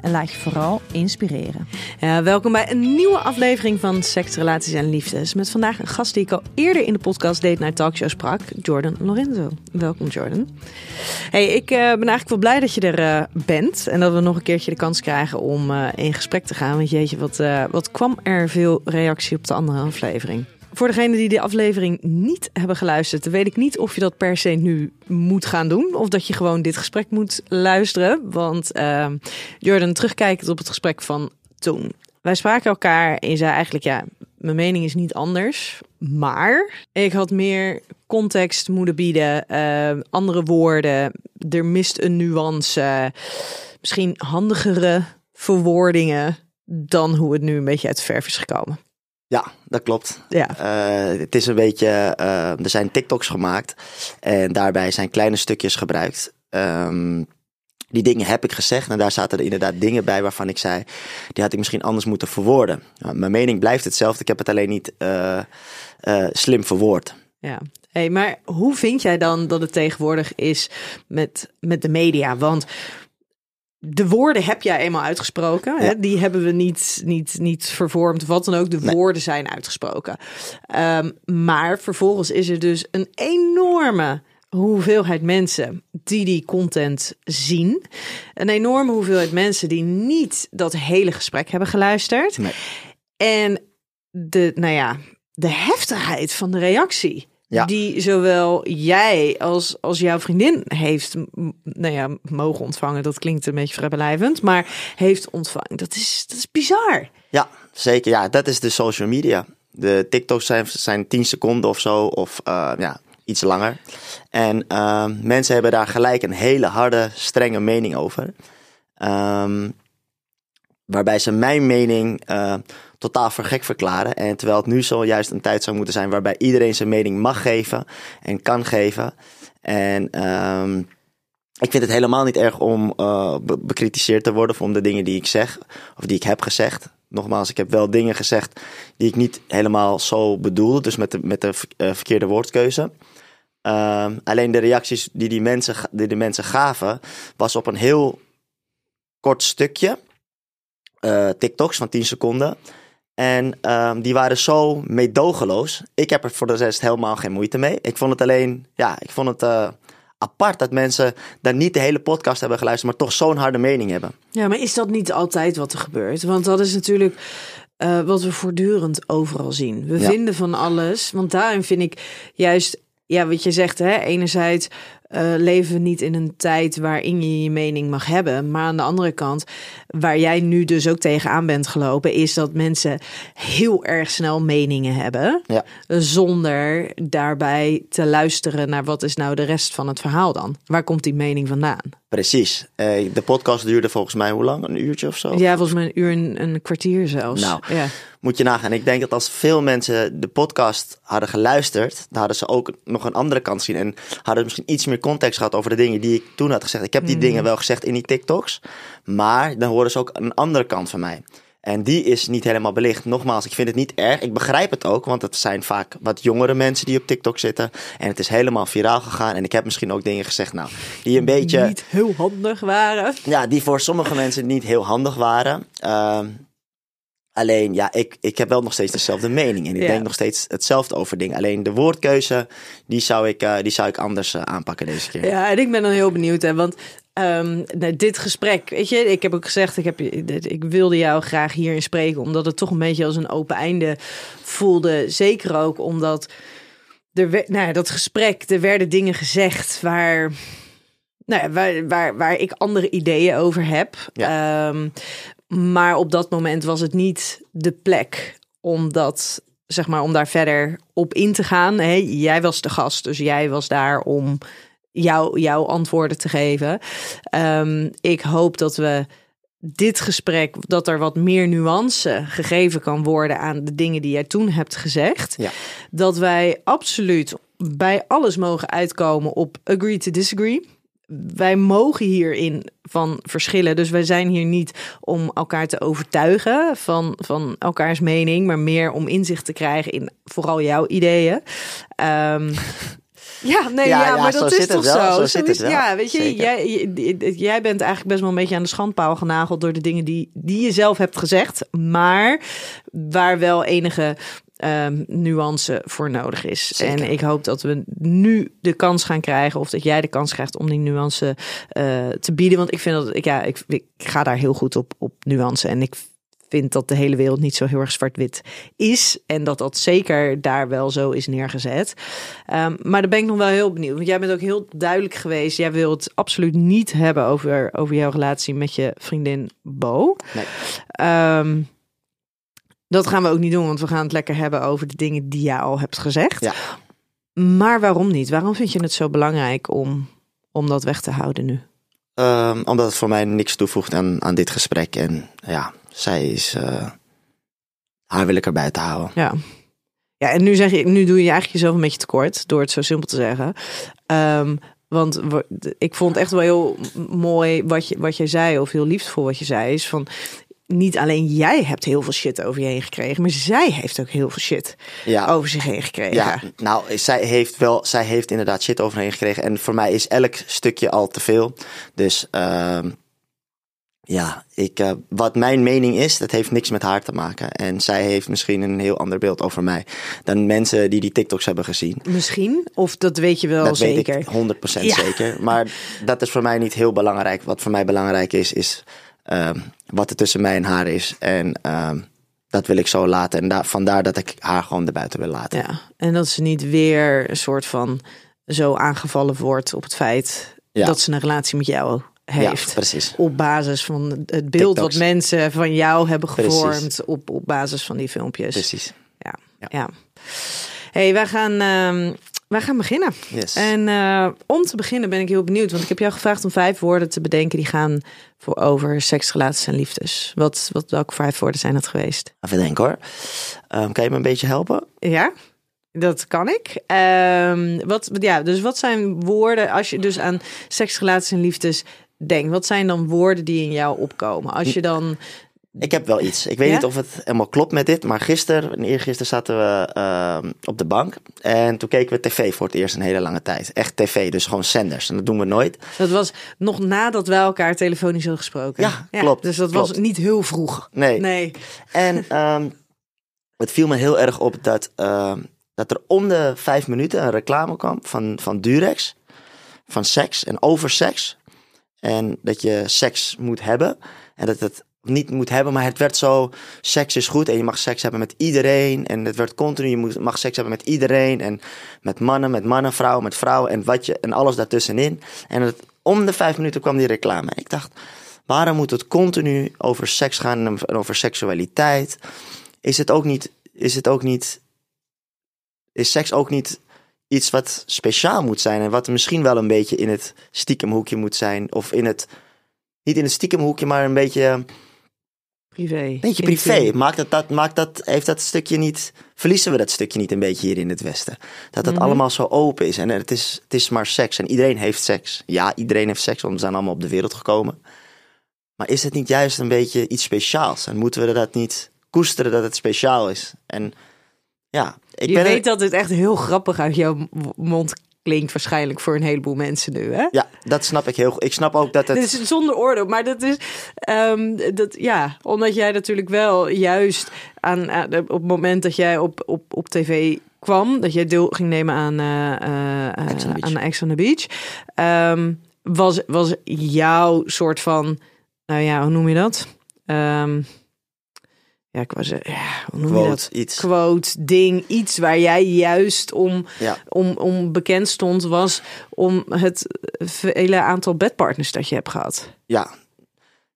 en laat je vooral inspireren. Ja, welkom bij een nieuwe aflevering van Seks, Relaties en Liefdes. Met vandaag een gast die ik al eerder in de podcast Date Night Talkshow sprak, Jordan Lorenzo. Welkom Jordan. Hey, ik uh, ben eigenlijk wel blij dat je er uh, bent en dat we nog een keertje de kans krijgen om uh, in gesprek te gaan. Want jeetje, wat, wat kwam er veel reactie op de andere aflevering. Voor degenen die de aflevering niet hebben geluisterd, weet ik niet of je dat per se nu moet gaan doen. Of dat je gewoon dit gesprek moet luisteren. Want uh, Jordan, terugkijkend op het gesprek van toen. Wij spraken elkaar en je zei eigenlijk, ja, mijn mening is niet anders. Maar ik had meer context moeten bieden, uh, andere woorden. Er mist een nuance, misschien handigere verwoordingen dan hoe het nu een beetje uit de verf is gekomen. Ja, dat klopt. Ja. Uh, het is een beetje, uh, er zijn TikToks gemaakt en daarbij zijn kleine stukjes gebruikt. Um, die dingen heb ik gezegd en daar zaten er inderdaad dingen bij waarvan ik zei, die had ik misschien anders moeten verwoorden. mijn mening blijft hetzelfde, ik heb het alleen niet uh, slim verwoord. Ja, hey, maar hoe vind jij dan dat het tegenwoordig is met, met de media? Want de woorden heb jij eenmaal uitgesproken. Ja. Hè? Die hebben we niet, niet, niet vervormd wat dan ook. De nee. woorden zijn uitgesproken. Um, maar vervolgens is er dus een enorme hoeveelheid mensen die die content zien. Een enorme hoeveelheid mensen die niet dat hele gesprek hebben geluisterd. Nee. En de, nou ja, de heftigheid van de reactie. Ja. Die zowel jij als, als jouw vriendin heeft nou ja, mogen ontvangen. Dat klinkt een beetje vrijblijvend, maar heeft ontvangen. Dat is, dat is bizar. Ja, zeker. Ja, dat is de social media. De TikToks zijn, zijn 10 seconden of zo, of uh, ja, iets langer. En uh, mensen hebben daar gelijk een hele harde, strenge mening over. Um, waarbij ze mijn mening uh, totaal voor gek verklaren. En terwijl het nu zojuist een tijd zou moeten zijn waarbij iedereen zijn mening mag geven en kan geven. En um, ik vind het helemaal niet erg om be bekritiseerd te worden om de dingen die ik zeg of die ik heb gezegd. Nogmaals, ik heb wel dingen gezegd die ik niet helemaal zo bedoelde, dus met de, met de uh, verkeerde woordkeuze. Uh, alleen de reacties die, die, mensen, die de mensen gaven, was op een heel kort stukje. Uh, TikToks van 10 seconden. En um, die waren zo meedogenloos. Ik heb er voor de rest helemaal geen moeite mee. Ik vond het alleen, ja, ik vond het uh, apart dat mensen daar niet de hele podcast hebben geluisterd, maar toch zo'n harde mening hebben. Ja, maar is dat niet altijd wat er gebeurt? Want dat is natuurlijk uh, wat we voortdurend overal zien. We ja. vinden van alles. Want daarin vind ik juist, ja, wat je zegt, hè, enerzijds uh, leven we niet in een tijd waarin je je mening mag hebben. Maar aan de andere kant, waar jij nu dus ook tegenaan bent gelopen, is dat mensen heel erg snel meningen hebben. Ja. Zonder daarbij te luisteren naar wat is nou de rest van het verhaal dan? Waar komt die mening vandaan? Precies. Uh, de podcast duurde volgens mij hoe lang? Een uurtje of zo? Ja, volgens mij een uur en een kwartier zelfs. Nou, ja. Moet je nagaan. Ik denk dat als veel mensen de podcast hadden geluisterd, dan hadden ze ook nog een andere kant zien en hadden misschien iets meer context gehad over de dingen die ik toen had gezegd. Ik heb die mm. dingen wel gezegd in die TikToks, maar dan horen ze ook een andere kant van mij. En die is niet helemaal belicht. Nogmaals, ik vind het niet erg. Ik begrijp het ook, want het zijn vaak wat jongere mensen die op TikTok zitten. En het is helemaal viraal gegaan. En ik heb misschien ook dingen gezegd, nou, die een beetje. Niet heel handig waren. Ja, die voor sommige mensen niet heel handig waren. Uh, Alleen, ja, ik, ik heb wel nog steeds dezelfde mening. En ik ja. denk nog steeds hetzelfde over dingen. Alleen de woordkeuze, die zou ik, uh, die zou ik anders uh, aanpakken deze keer. Ja, en ik ben dan heel benieuwd. Hè, want um, dit gesprek, weet je, ik heb ook gezegd, ik, heb, ik wilde jou graag hierin spreken. Omdat het toch een beetje als een open einde voelde. Zeker ook omdat er, nou ja, dat gesprek, er werden dingen gezegd waar nou ja, waar, waar, waar ik andere ideeën over heb. Ehm, maar op dat moment was het niet de plek om dat, zeg maar, om daar verder op in te gaan. Hey, jij was de gast, dus jij was daar om jou, jouw antwoorden te geven. Ehm, ik hoop dat we dit gesprek, dat er wat meer nuance gegeven kan worden aan de dingen die jij toen hebt gezegd. Ja. Dat wij absoluut bij alles mogen uitkomen op agree to disagree. Wij mogen hierin van verschillen. Dus wij zijn hier niet om elkaar te overtuigen van, van elkaars mening, maar meer om inzicht te krijgen in vooral jouw ideeën. Ehm, ja, nee, ja, Ja, ja, maar zo dat zit is het toch wel, zo? zo zit het is- wel. Ja, weet je, jij- jij bent eigenlijk best wel een beetje aan de schandpaal genageld door de dingen die, die je zelf hebt gezegd, maar waar wel enige ehm, nuance voor nodig is. Zeker. En ik hoop dat we nu de kans gaan krijgen, of dat jij de kans krijgt om die nuance eh, te bieden. Want ik vind dat ik, ja, ik, ik ga daar heel goed op, op nuance. En ik vind dat de hele wereld niet zo heel erg zwart-wit is. En dat dat zeker daar wel zo is neergezet. Ehm, maar daar ben ik nog wel heel benieuwd. Want jij bent ook heel duidelijk geweest. Jij wilt het absoluut niet hebben over, over jouw relatie met je vriendin Bo. Nee. Ehm, dat gaan we ook niet doen, want we gaan het lekker hebben over de dingen die jij al hebt gezegd. Ja. Maar waarom niet? Waarom vind je het zo belangrijk om, om dat weg te houden nu? Ehm, omdat het voor mij niks toevoegt aan, aan dit gesprek. En ja, zij is. eh, haar wil ik erbij te houden. Ja. Ja, en nu, zeg je, nu doe je eigenlijk jezelf een beetje tekort door het zo simpel te zeggen. Ehm, want wa- ik vond echt wel heel mooi wat je, wat je zei, of heel liefdevol wat je zei, is van niet alleen jij hebt heel veel shit over je heen gekregen, maar zij heeft ook heel veel shit Ja, over zich heen gekregen. ja nou, zij heeft wel. Zij heeft inderdaad shit overheen gekregen. En voor mij is elk stukje al te veel. Dus. ehm, ja, ik, eh, wat mijn mening is, dat heeft niks met haar te maken. En zij heeft misschien een heel ander beeld over mij dan mensen die die TikToks hebben gezien. Misschien, of dat weet je wel dat zeker. weet ik 100% Ja. zeker. Maar dat is voor mij niet heel belangrijk. Wat voor mij belangrijk is, is wat er tussen mij en haar is. En ehm, dat wil ik zo laten. En daar, vandaar dat ik haar gewoon erbuiten wil laten. Ja, en dat ze niet weer een soort van zo aangevallen wordt op het feit Ja. dat ze een relatie met jou heeft. Ja, precies. op basis van het beeld TikToks. wat mensen van jou hebben Precies. gevormd op, op basis van die filmpjes. Precies. Ja. Ja. ja. hey, wij gaan, ehm, wij gaan beginnen. Yes. En eh, om te beginnen ben ik heel benieuwd, want ik heb jou gevraagd om vijf woorden te bedenken die gaan voor over seks, relaties en liefdes. Wat, wat, welke vijf woorden zijn dat geweest? Even denken hoor. Ehm, kan je me een beetje helpen? Ja, dat kan ik. Ehm, wat, ja, dus wat zijn woorden als je dus aan seks, relaties en liefdes denkt? Wat zijn dan woorden die in jou opkomen? Als je dan Ik heb wel iets. Ik weet Ja? niet of het helemaal klopt met dit. Maar gisteren en eergisteren zaten we ehm, op de bank. En toen keken we tv voor het eerst een hele lange tijd. Echt tv, dus gewoon zenders. En dat doen we nooit. Dat was nog nadat wij elkaar telefonisch hadden gesproken. Ja, klopt, Dus dat klopt. was niet heel vroeg. Nee. Nee. En ehm, het viel me heel erg op dat, ehm, dat er om de vijf minuten een reclame kwam van, van Durex. Van seks en over seks. En dat je seks moet hebben. En dat het niet moet hebben, maar het werd zo... Seks is goed en je mag seks hebben met iedereen. En het werd continu, je mag seks hebben met iedereen. En met mannen, met mannen, vrouwen, met vrouwen. En, wat je, en alles daartussenin. En het, om de vijf minuten kwam die reclame. Ik dacht, waarom moet het continu over seks gaan en over seksualiteit? Is het ook niet... Is het ook niet... Is seks ook niet iets wat speciaal moet zijn en wat misschien wel een beetje in het stiekemhoekje moet zijn of in het niet in het stiekemhoekje, maar een beetje, Privé. beetje privé. Maakt dat, dat, maakt dat, heeft dat stukje niet, verliezen we dat stukje niet een beetje hier in het Westen? Dat het Mhm. allemaal zo open is en het is, het is maar seks en iedereen heeft seks. Ja, iedereen heeft seks, want we zijn allemaal op de wereld gekomen. Maar is het niet juist een beetje iets speciaals? En moeten we dat niet koesteren dat het speciaal is? En ja, ik je ben er- weet dat het echt heel grappig uit jouw mond klinkt waarschijnlijk voor een heleboel mensen nu, hè? Ja, dat snap ik heel goed. Ik snap ook dat het... Dit is zonder oordeel, maar dat is, ehm, dat, ja, omdat jij natuurlijk wel juist aan, aan- op het moment dat jij op, op, op tv kwam, dat jij deel ging nemen aan, eh eh, Ex on the Beach. aan Ex on the Beach, ehm, was, was jouw soort van, nou ja, hoe noem je dat? Ehm, ja, ik was, ja, hoe noem je dat? Quote, iets. Quote, ding, iets waar jij juist om, Ja. om, om bekend stond, was om het vele aantal bedpartners dat je hebt gehad. Ja.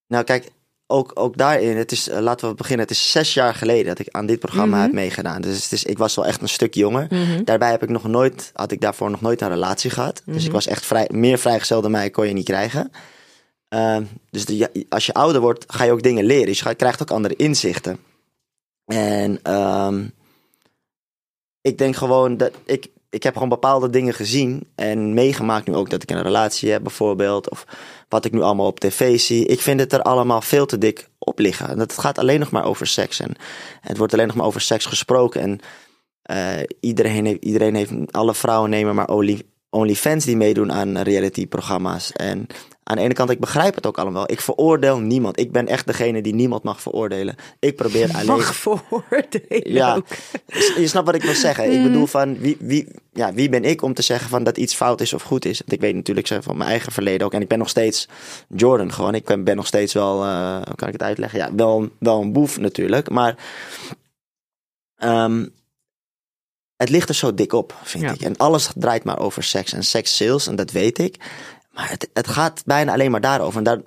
Nou kijk, ook, ook daarin, het is, eh, laten we beginnen, het is zes jaar geleden dat ik aan dit programma Mhm. heb meegedaan. Dus het is, ik was wel echt een stuk jonger. Daarbij heb ik nog nooit, had ik daarvoor nog nooit een relatie gehad. Dus Mhm. ik was echt vrij, meer vrijgezel dan mij kon je niet krijgen. Ehm, dus als je ouder wordt, ga je ook dingen leren. Dus je krijgt ook andere inzichten. En ehm, ik denk gewoon dat ik, ik heb gewoon bepaalde dingen gezien en meegemaakt nu ook dat ik een relatie heb bijvoorbeeld. Of wat ik nu allemaal op tv zie. Ik vind het er allemaal veel te dik op liggen. En Het gaat alleen nog maar over seks. En het wordt alleen nog maar over seks gesproken. En eh, iedereen, heeft, iedereen heeft, alle vrouwen nemen maar only, OnlyFans die meedoen aan reality-programma's. En aan de ene kant, ik begrijp het ook allemaal. Ik veroordeel niemand. Ik ben echt degene die niemand mag veroordelen. Ik probeer alleen... Mag vooroordelen Ja, ook. je snapt wat ik wil zeggen. Ik bedoel van, wie, wie, ja, wie ben ik om te zeggen van dat iets fout is of goed is? Want ik weet natuurlijk van mijn eigen verleden ook. En ik ben nog steeds Jordan gewoon. Ik ben, ben nog steeds wel, eh, hoe kan ik het uitleggen? Ja, wel, wel een boef natuurlijk. Maar ehm, het ligt er zo dik op, vind Ja. ik. En alles draait maar over seks en seks sales. En dat weet ik. Maar het, het gaat bijna alleen maar daarover. En daar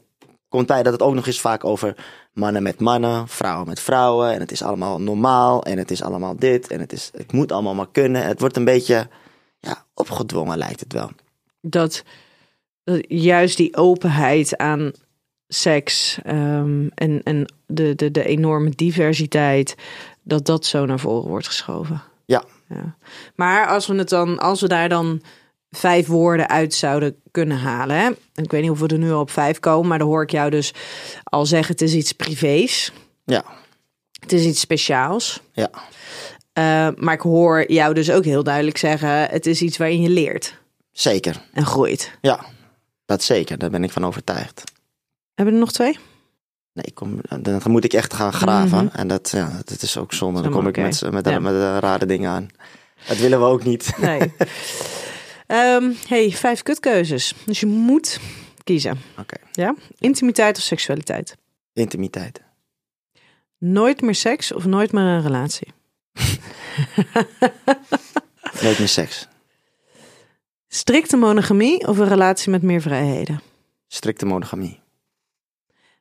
komt bij dat het ook nog eens vaak over mannen met mannen, vrouwen met vrouwen. En het is allemaal normaal en het is allemaal dit. En het, is, het moet allemaal maar kunnen. Het wordt een beetje ja, opgedwongen, lijkt het wel. dat, dat juist die openheid aan seks ehm, en, en de, de, de enorme diversiteit, dat dat zo naar voren wordt geschoven. Ja, Ja. Maar als we het dan, als we daar dan vijf woorden uit zouden kunnen halen. Hè? Ik weet niet of we er nu al op vijf komen, maar dan hoor ik jou dus al zeggen: het is iets privés, ja, het is iets speciaals. ja. Eh, maar ik hoor jou dus ook heel duidelijk zeggen: het is iets waarin je leert Zeker. en groeit. Ja, dat zeker. Daar ben ik van overtuigd. Hebben we er nog twee? Nee, ik kom, dan moet ik echt gaan graven. Mhm. En dat, ja, dat is ook zonde. Dan kom ik met, met, Ja. met, eh, rare dingen aan. Dat willen we ook niet. Nee. Ehm, hey, vijf kutkeuzes. Dus je moet kiezen. Oké. Ja? Intimiteit of seksualiteit? Intimiteit. Nooit meer seks of nooit meer een relatie? Nooit meer seks. Strikte monogamie of een relatie met meer vrijheden? Strikte monogamie.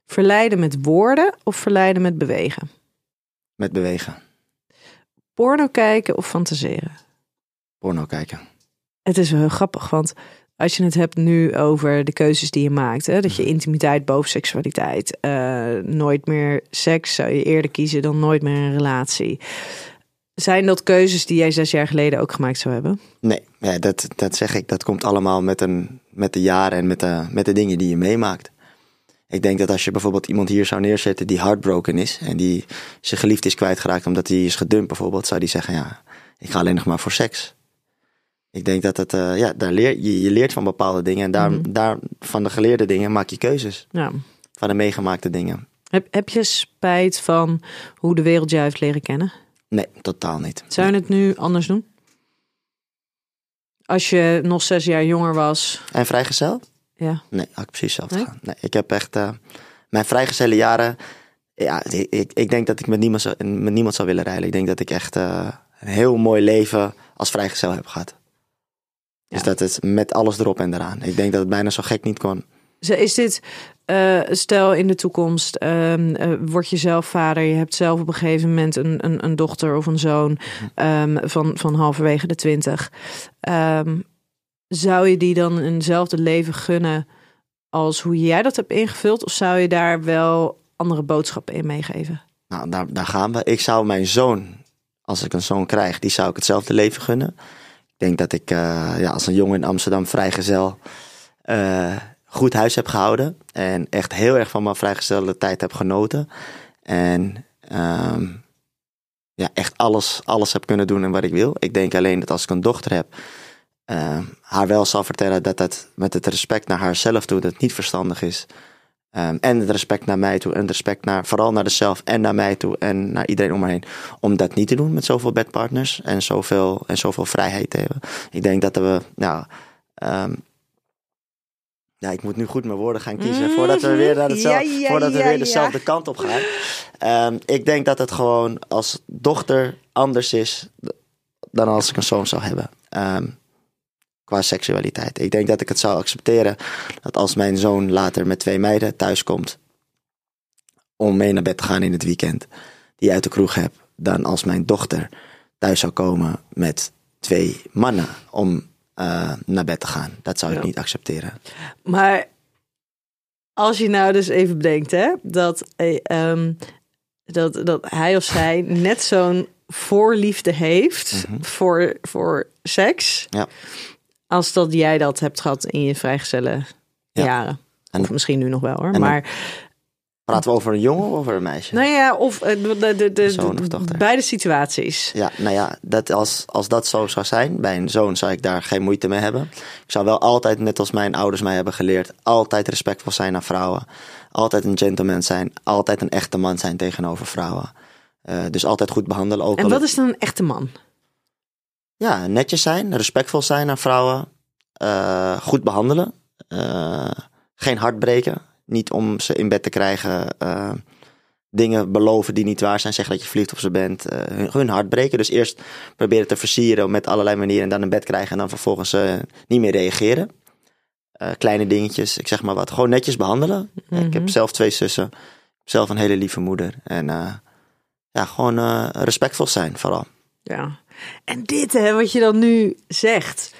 Verleiden met woorden of verleiden met bewegen? Met bewegen. Porno kijken of fantaseren? Porno kijken. Het is wel heel grappig, want als je het hebt nu over de keuzes die je maakt, hè, dat je intimiteit boven seksualiteit, eh, nooit meer seks zou je eerder kiezen dan nooit meer een relatie. Zijn dat keuzes die jij zes jaar geleden ook gemaakt zou hebben? Nee, ja, dat, dat zeg ik. Dat komt allemaal met, een, met de jaren en met de, met de dingen die je meemaakt. Ik denk dat als je bijvoorbeeld iemand hier zou neerzetten die heartbroken is en die zijn geliefd is kwijtgeraakt omdat hij is gedumpt bijvoorbeeld, zou die zeggen ja, ik ga alleen nog maar voor seks. Ik denk dat het, eh, ja, daar leer, je, je leert van bepaalde dingen en daar, Mhm. daar van de geleerde dingen maak je keuzes. Ja. Van de meegemaakte dingen. Heb, heb je spijt van hoe de wereld jou heeft leren kennen? Nee, totaal niet. Zou je het nu anders doen? Als je nog zes jaar jonger was. En vrijgezel? Ja. Nee, had ik precies hetzelfde Nee? Nee, ik heb echt eh, mijn vrijgezelle jaren. Ja, ik, ik, ik denk dat ik met niemand, zou, met niemand zou willen rijden. Ik denk dat ik echt eh, een heel mooi leven als vrijgezel heb gehad. Dus dat is met alles erop en eraan. Ik denk dat het bijna zo gek niet kon. Is dit, eh, stel in de toekomst, eh, word je zelf vader, je hebt zelf op een gegeven moment een, een, een dochter of een zoon ehm, van, van halverwege de twintig. Ehm, zou je die dan eenzelfde leven gunnen als hoe jij dat hebt ingevuld? Of zou je daar wel andere boodschappen in meegeven? Nou, daar, daar gaan we. Ik zou mijn zoon, als ik een zoon krijg, die zou ik hetzelfde leven gunnen. Ik denk dat ik eh, ja, als een jongen in Amsterdam vrijgezel eh, goed huis heb gehouden. En echt heel erg van mijn vrijgezelle tijd heb genoten. En ehm, ja, echt alles, alles heb kunnen doen en wat ik wil. Ik denk alleen dat als ik een dochter heb, eh, haar wel zal vertellen dat dat met het respect naar haarzelf toe, dat niet verstandig is. Ehm, en het respect naar mij toe. En het respect naar, vooral naar zelf en naar mij toe. En naar iedereen om me heen. Om dat niet te doen met zoveel bedpartners. En zoveel, en zoveel vrijheid te hebben. Ik denk dat we, nou, Ja, ik moet nu goed mijn woorden gaan kiezen voordat we weer, naar hetzelfde, Ja, ja, voordat we ja, weer dezelfde kant op gaan. Ehm, ik denk dat het gewoon als dochter anders is dan als ik een zoon zou hebben. Ehm, qua seksualiteit. Ik denk dat ik het zou accepteren dat als mijn zoon later met twee meiden thuiskomt om mee naar bed te gaan in het weekend, die uit de kroeg heb, dan als mijn dochter thuis zou komen met twee mannen om eh, naar bed te gaan. Dat zou ik Ja. niet accepteren. Maar als je nou dus even bedenkt, hè, dat, eh, ehm, dat, dat hij of zij net zo'n voorliefde heeft voor, voor seks, Ja. Als dat jij dat hebt gehad in je vrijgezelle Ja. jaren. En- of misschien nu nog wel hoor. Maar Praten we over een jongen of over een meisje? nou ja, of eh, de, de, de, de- Zoon of dochter. beide situaties. Ja, nou ja, dat als, als dat zo zou zijn, bij een zoon zou ik daar geen moeite mee hebben. Ik zou wel altijd, net als mijn ouders mij hebben geleerd, altijd respectvol zijn naar vrouwen. Altijd een gentleman zijn, altijd een echte man zijn tegenover vrouwen. Eh, dus altijd goed behandelen. Ook En wat is dan een echte man? Ja, netjes zijn, respectvol zijn naar vrouwen. eh, goed behandelen. eh, geen hart breken. Niet om ze in bed te krijgen. eh, dingen beloven die niet waar zijn. Zeggen dat je verliefd op ze bent. hun, hun hart breken. Dus eerst proberen te versieren met allerlei manieren. En dan in bed krijgen. En dan vervolgens niet meer reageren. Kleine dingetjes, ik zeg maar wat. Gewoon netjes behandelen. Ik heb zelf twee zussen. Zelf een hele lieve moeder. En ja, gewoon respectvol zijn vooral. Ja. En dit, hè, wat je dan nu zegt,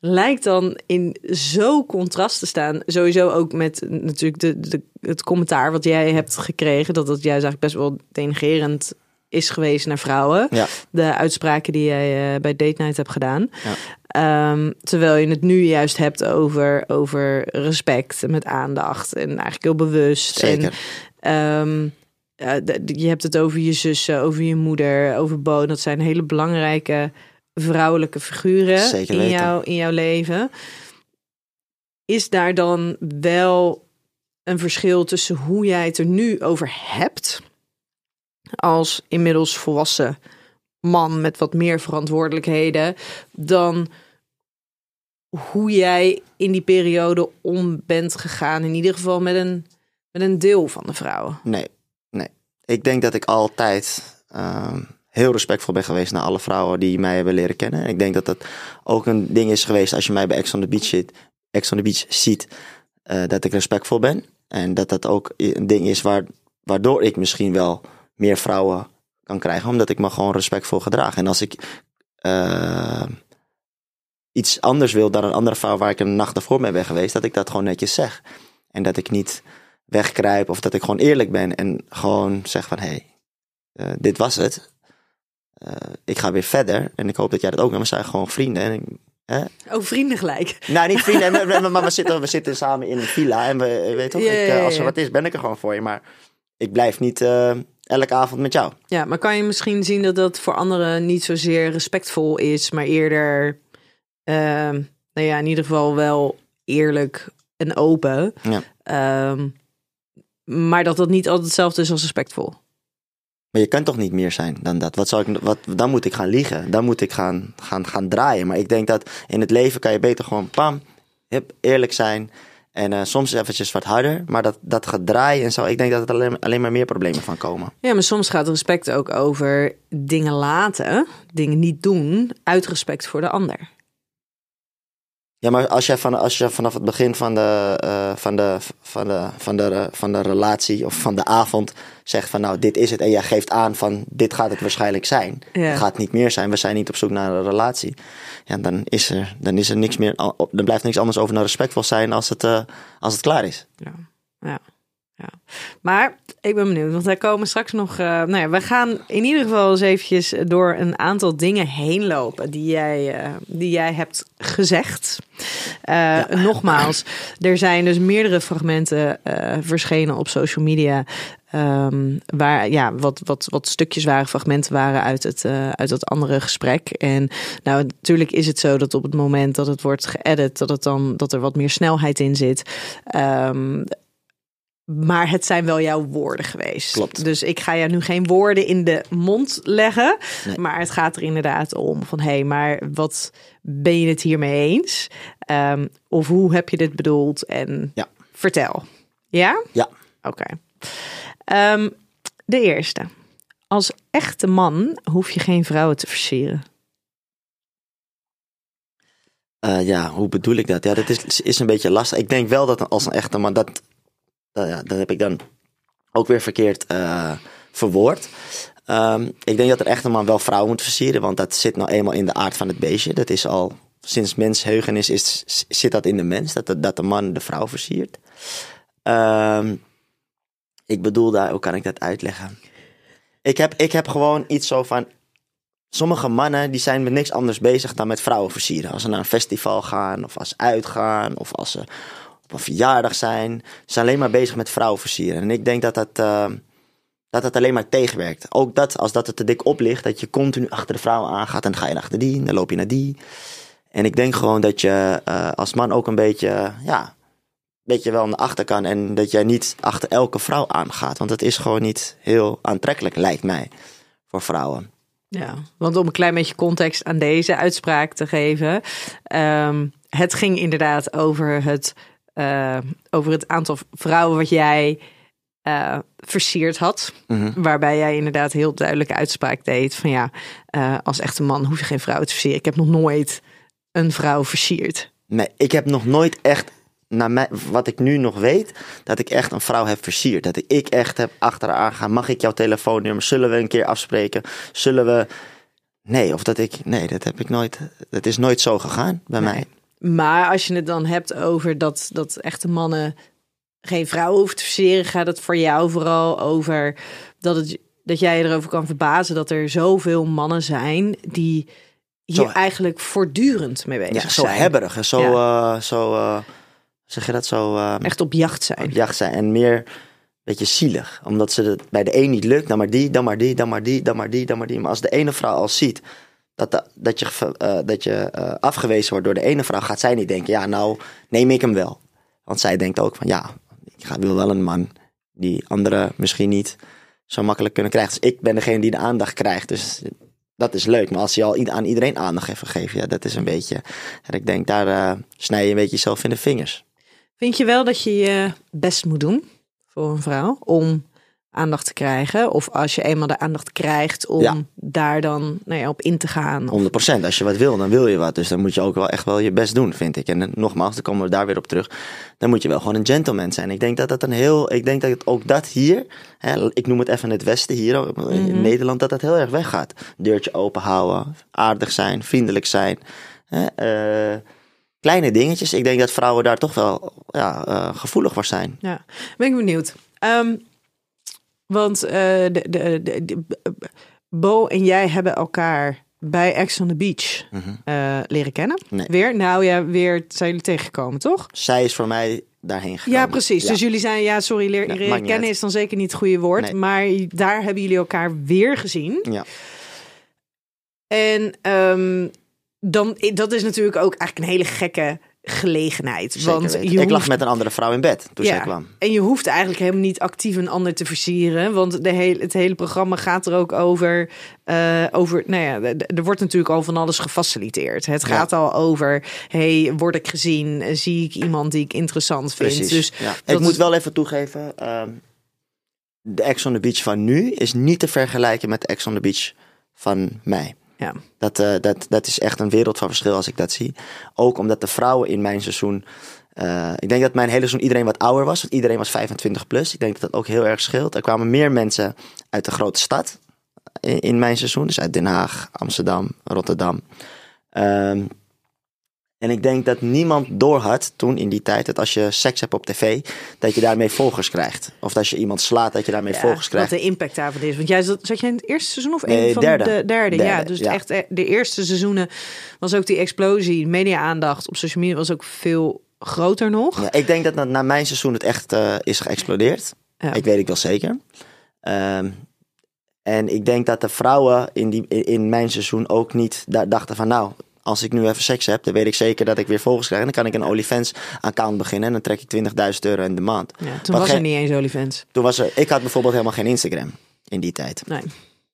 lijkt dan in zo contrast te staan. Sowieso ook met natuurlijk de, de, het commentaar wat jij hebt gekregen, dat het juist eigenlijk best wel denigerend is geweest naar vrouwen. Ja. De uitspraken die jij eh, bij Date Night hebt gedaan. Ja. Ehm, terwijl je het nu juist hebt over, over respect en met aandacht. En eigenlijk heel bewust. Zeker. En, ehm, de- je hebt het over je zussen, over je moeder, over Bo. Dat zijn hele belangrijke vrouwelijke figuren in, jou, in jouw leven. Is daar dan wel een verschil tussen hoe jij het er nu over hebt, als inmiddels volwassen man met wat meer verantwoordelijkheden, dan hoe jij in die periode om bent gegaan, in ieder geval met een, met een deel van de vrouwen? Nee. Ik denk dat ik altijd ehm, heel respectvol ben geweest naar alle vrouwen die mij hebben leren kennen. En ik denk dat dat ook een ding is geweest als je mij bij Ex on the Beach ziet, Ex on the Beach ziet eh, dat ik respectvol ben. En dat dat ook een ding is waar, waardoor ik misschien wel meer vrouwen kan krijgen, omdat ik me gewoon respectvol gedraag. En als ik eh, iets anders wil dan een andere vrouw waar ik een nacht ervoor mee ben geweest, dat ik dat gewoon netjes zeg. En dat ik niet wegkruip of dat ik gewoon eerlijk ben en gewoon zeg van hé, hey, eh, dit was het. Eh, ik ga weer verder en ik hoop dat jij dat ook bent. We zijn gewoon vrienden. En ik, hè? Oh, vrienden gelijk. Nou, niet vrienden, maar- we, zitten, we zitten samen in een villa en we weet toch, ik, eh, als er wat is, ben ik er gewoon voor je. Maar ik blijf niet elke avond met jou. Ja, maar kan je misschien zien dat dat voor anderen niet zozeer respectvol is, maar eerder, ehm, nou ja, in ieder geval wel eerlijk en open. Ja. Ehm, maar dat dat niet altijd hetzelfde is als respectvol. Maar je kunt toch niet meer zijn dan dat? Wat zou ik, wat, dan moet ik gaan liegen. Dan moet ik gaan, gaan, gaan draaien. Maar ik denk dat in het leven kan je beter gewoon pam, hip, eerlijk zijn. En eh, soms eventjes wat harder. Maar dat, dat gaat draaien en zo. Ik denk dat er alleen, alleen maar meer problemen van komen. Ja, maar soms gaat respect ook over dingen laten, dingen niet doen, uit respect voor de ander. Ja, maar als jij, van, als je vanaf het begin van de, eh, van, de, van, de, van, de, van de relatie of van de avond zegt van nou dit is het. En jij geeft aan van dit gaat het waarschijnlijk zijn. Ja. Het gaat niet meer zijn. We zijn niet op zoek naar een relatie. Ja, dan is er, dan is er niks meer. Dan blijft niks anders over dan respectvol zijn als het, eh, als het klaar is. Ja, ja, ja. Maar ik ben benieuwd, want wij komen straks nog. eh, nou ja, we gaan in ieder geval eens eventjes door een aantal dingen heen lopen die jij, eh, die jij hebt gezegd. Eh, Nogmaals, er zijn dus meerdere fragmenten verschenen op social media. ehm, waar ja, wat, wat, wat stukjes waren, fragmenten waren uit het, uit dat andere gesprek. En nou, natuurlijk is het zo dat op het moment dat het wordt geëdit, dat, het dan, dat er wat meer snelheid in zit. Ehm, Maar het zijn wel jouw woorden geweest. Klopt. Dus ik ga jou nu geen woorden in de mond leggen. Nee. Maar het gaat er inderdaad om van hé, hey, maar wat ben je het hiermee eens? Ehm, of hoe heb je dit bedoeld? En Ja. vertel. Ja? Ja. Oké. Ehm, de eerste. Als echte man hoef je geen vrouwen te versieren. Eh, ja, hoe bedoel ik dat? Ja, dat is, is een beetje lastig. Ik denk wel dat als een echte man, dat, dat, dat heb ik dan ook weer verkeerd eh, verwoord. Ehm, ik denk dat een echte man wel vrouwen moet versieren, want dat zit nou eenmaal in de aard van het beestje. Dat is al sinds mensheugenis is, zit dat in de mens, dat de, dat de man de vrouw versiert. Ehm, ik bedoel daar, hoe kan ik dat uitleggen? Ik heb, ik heb gewoon iets zo van, sommige mannen die zijn met niks anders bezig dan met vrouwen versieren. Als ze naar een festival gaan, of als ze uitgaan, of als ze een verjaardag zijn. Ze zijn alleen maar bezig met vrouwen versieren. En ik denk dat dat, eh, dat, dat alleen maar tegenwerkt. Ook dat, als dat het te dik op ligt, dat je continu achter de vrouw aangaat. En dan ga je achter die, en dan loop je naar die. En ik denk gewoon dat je eh, als man ook een beetje, ja, beetje wel naar achter kan. En dat jij niet achter elke vrouw aangaat. Want dat is gewoon niet heel aantrekkelijk, lijkt mij, voor vrouwen. Ja, want om een klein beetje context aan deze uitspraak te geven. ehm, het ging inderdaad over het, eh, over het aantal vrouwen wat jij eh, versierd had. Mhm. Waarbij jij inderdaad heel duidelijke uitspraak deed van ja, eh, als echte man hoef je geen vrouw te versieren. Ik heb nog nooit een vrouw versierd. Nee, ik heb nog nooit echt, naar mij, wat ik nu nog weet, dat ik echt een vrouw heb versierd. Dat ik echt heb achteraan gaan. Mag ik jouw telefoonnummer? Zullen we een keer afspreken? Zullen we. Nee, of dat ik. Nee, dat heb ik nooit. Dat is nooit zo gegaan bij mij. Maar als je het dan hebt over dat, dat echte mannen geen vrouwen hoeven te versieren, gaat het voor jou vooral over dat, het, dat jij je erover kan verbazen dat er zoveel mannen zijn die hier Zo- eigenlijk voortdurend mee bezig Ja, zo zijn. hebberig en zo. eh, zo eh, zeg je dat zo? eh, Echt op jacht zijn. op jacht zijn. En meer. Beetje zielig. Omdat ze het bij de een niet lukt. Dan maar die, dan maar die, dan maar die, dan maar die, dan maar die. Maar als de ene vrouw al ziet dat, dat, je, eh, dat je eh, afgewezen wordt door de ene vrouw, gaat zij niet denken, ja, nou neem ik hem wel. Want zij denkt ook van, ja, ik wil wel een man die anderen misschien niet zo makkelijk kunnen krijgen. Dus ik ben degene die de aandacht krijgt. Dus dat is leuk. Maar als je al aan iedereen aandacht heeft gegeven, ja, dat is een beetje. En ik denk, daar eh, snij je een beetje jezelf in de vingers. Vind je wel dat je je best moet doen voor een vrouw om aandacht te krijgen? Of als je eenmaal de aandacht krijgt om Ja. daar dan nou ja, op in te gaan? Of- 100%. Als je wat wil, dan wil je wat. Dus dan moet je ook wel echt wel je best doen, vind ik. En nogmaals, dan komen we daar weer op terug. Dan moet je wel gewoon een gentleman zijn. Ik denk dat dat een heel. Ik denk dat het ook dat hier. Hè, ik noem het even het Westen hier in Nederland, dat dat heel erg weggaat. Deurtje open houden, aardig zijn, vriendelijk zijn. Hè, eh, kleine dingetjes. Ik denk dat vrouwen daar toch wel ja, eh, gevoelig voor zijn. Ja, ben ik benieuwd. Ehm, want eh, de, de, Bo en jij hebben elkaar bij Ex on the Beach eh, leren kennen. Mhm. Nee. Weer? Nou ja, weer zijn jullie tegengekomen, toch? Zij is voor mij daarheen gekomen. Ja, precies. Ja. Dus jullie zijn, ja, sorry, leer, leren kennen is dan zeker niet het goede woord. Nee. Maar daar hebben jullie elkaar weer gezien. Ja. En ehm, dan, dat is natuurlijk ook eigenlijk een hele gekke gelegenheid. Zeker want ik lag met een andere vrouw in bed toen zij kwam. En je hoeft eigenlijk helemaal niet actief een ander te versieren. Want de hele, het hele programma gaat er ook over. eh, over nou ja, er wordt natuurlijk al van alles gefaciliteerd. Het gaat al over: hey, word ik gezien? Zie ik iemand die ik interessant vind? Precies. Dus ja. Ik moet wel even toegeven, ehm, de Ex on the Beach van nu is niet te vergelijken met de Ex on the Beach van mij. Ja. Dat, eh, dat, dat is echt een wereld van verschil als ik dat zie. Ook omdat de vrouwen in mijn seizoen. eh, ik denk dat mijn hele seizoen iedereen wat ouder was. Want iedereen was 25 plus. Ik denk dat dat ook heel erg scheelt. Er kwamen meer mensen uit de grote stad in, in mijn seizoen. Dus uit Den Haag, Amsterdam, Rotterdam. Ehm, en ik denk dat niemand doorhad toen in die tijd dat als je seks hebt op tv, dat je daarmee volgers krijgt. Of als je iemand slaat, dat je daarmee Ja, volgers wat krijgt. de impact daarvan is. Want jij zat, zat jij in het eerste seizoen of Nee, een van derde. de derde? ja, dus ja. echt eh, de eerste seizoenen was ook die explosie, media-aandacht op social media was ook veel groter nog. Ja, ik denk dat na, na mijn seizoen het echt eh, is geëxplodeerd. Ik weet ik wel zeker. Ehm, en ik denk dat de vrouwen in, die, in, mijn seizoen ook niet da- dachten van nou, als ik nu even seks heb, dan weet ik zeker dat ik weer volgers krijg. En dan kan ik een OnlyFans-account beginnen en dan trek ik 20.000 euro in de maand. Ja, toen Wat was er niet eens OnlyFans. Toen was er, ik had bijvoorbeeld helemaal geen Instagram in die tijd. Nee.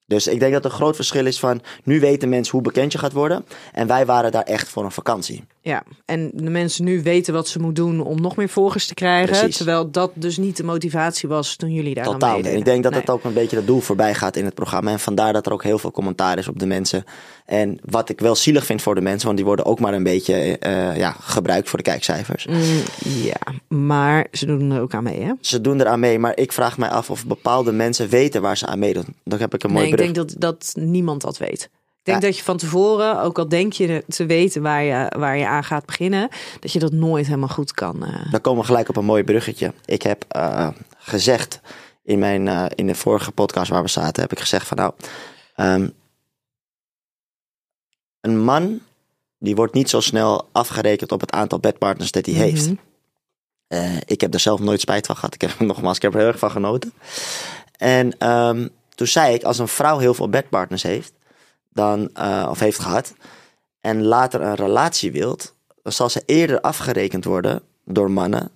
Dus ik denk dat er een groot verschil is van, nu weten mensen hoe bekend je gaat worden. En wij waren daar echt voor een vakantie. Ja, en de mensen nu weten wat ze moeten doen om nog meer volgers te krijgen. Precies. Terwijl dat dus niet de motivatie was toen jullie daar aan Totaal. En ik denk dat Nee. het ook een beetje het doel voorbij gaat in het programma. En vandaar dat er ook heel veel commentaar is op de mensen. En wat ik wel zielig vind voor de mensen, want die worden ook maar een beetje eh, ja, gebruikt voor de kijkcijfers. Mm, ja, maar ze doen er ook aan mee, hè? Ze doen eraan mee, maar ik vraag mij af of bepaalde mensen weten waar ze aan meedoen. Dan heb ik een mooi Nee, ik denk dat, dat niemand dat weet. Ik denk Ja. dat je van tevoren, ook al denk je te weten waar je, waar je aan gaat beginnen, dat je dat nooit helemaal goed kan. eh. Dan komen we gelijk op een mooi bruggetje. Ik heb eh, gezegd in, mijn, eh, in de vorige podcast waar we zaten, heb ik gezegd van nou, ehm, een man die wordt niet zo snel afgerekend op het aantal bedpartners dat hij heeft. Mhm. Ik heb er zelf nooit spijt van gehad. Ik heb nogmaals, ik heb er heel erg van genoten. En ehm, toen zei ik, als een vrouw heel veel bedpartners heeft, dan, eh, of heeft gehad, en later een relatie wilt, dan zal ze eerder afgerekend worden door mannen,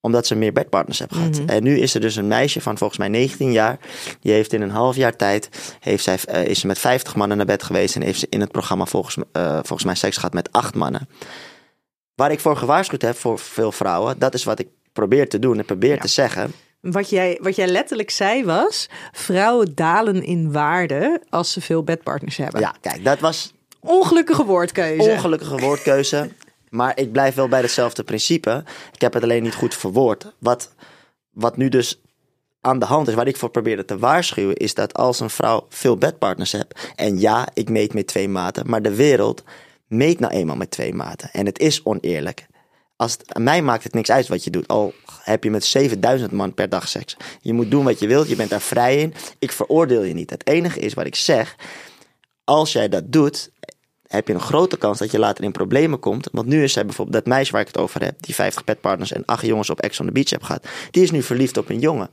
omdat ze meer bedpartners hebben gehad. Mhm. En nu is er dus een meisje van volgens mij 19 jaar, die heeft in een half jaar tijd, heeft zij, eh, is ze met 50 mannen naar bed geweest en heeft ze in het programma volgens, eh, volgens mij seks gehad met acht mannen. Waar ik voor gewaarschuwd heb voor veel vrouwen, dat is wat ik probeer te doen en probeer Ja. te zeggen. Wat, jij, wat jij letterlijk zei was, vrouwen dalen in waarde als ze veel bedpartners hebben. Ja, kijk, dat was Ongelukkige woordkeuze. ongelukkige woordkeuze. Maar ik blijf wel bij hetzelfde principe. Ik heb het alleen niet goed verwoord. Wat, wat nu dus aan de hand is, waar ik voor probeerde te waarschuwen, is dat als een vrouw veel bedpartners hebt. En ja, ik meet met twee maten. Maar de wereld meet nou eenmaal met twee maten. En het is oneerlijk. Mij maakt het niks uit wat je doet. Al heb je met 7000 man per dag seks. Je moet doen wat je wilt. Je bent daar vrij in. Ik veroordeel je niet. Het enige is wat ik zeg. Als jij dat doet, heb je een grote kans dat je later in problemen komt. Want nu is zij bijvoorbeeld dat meisje waar ik het over heb, die 50 petpartners en acht jongens op Ex on the Beach heeft gehad, die is nu verliefd op een jongen.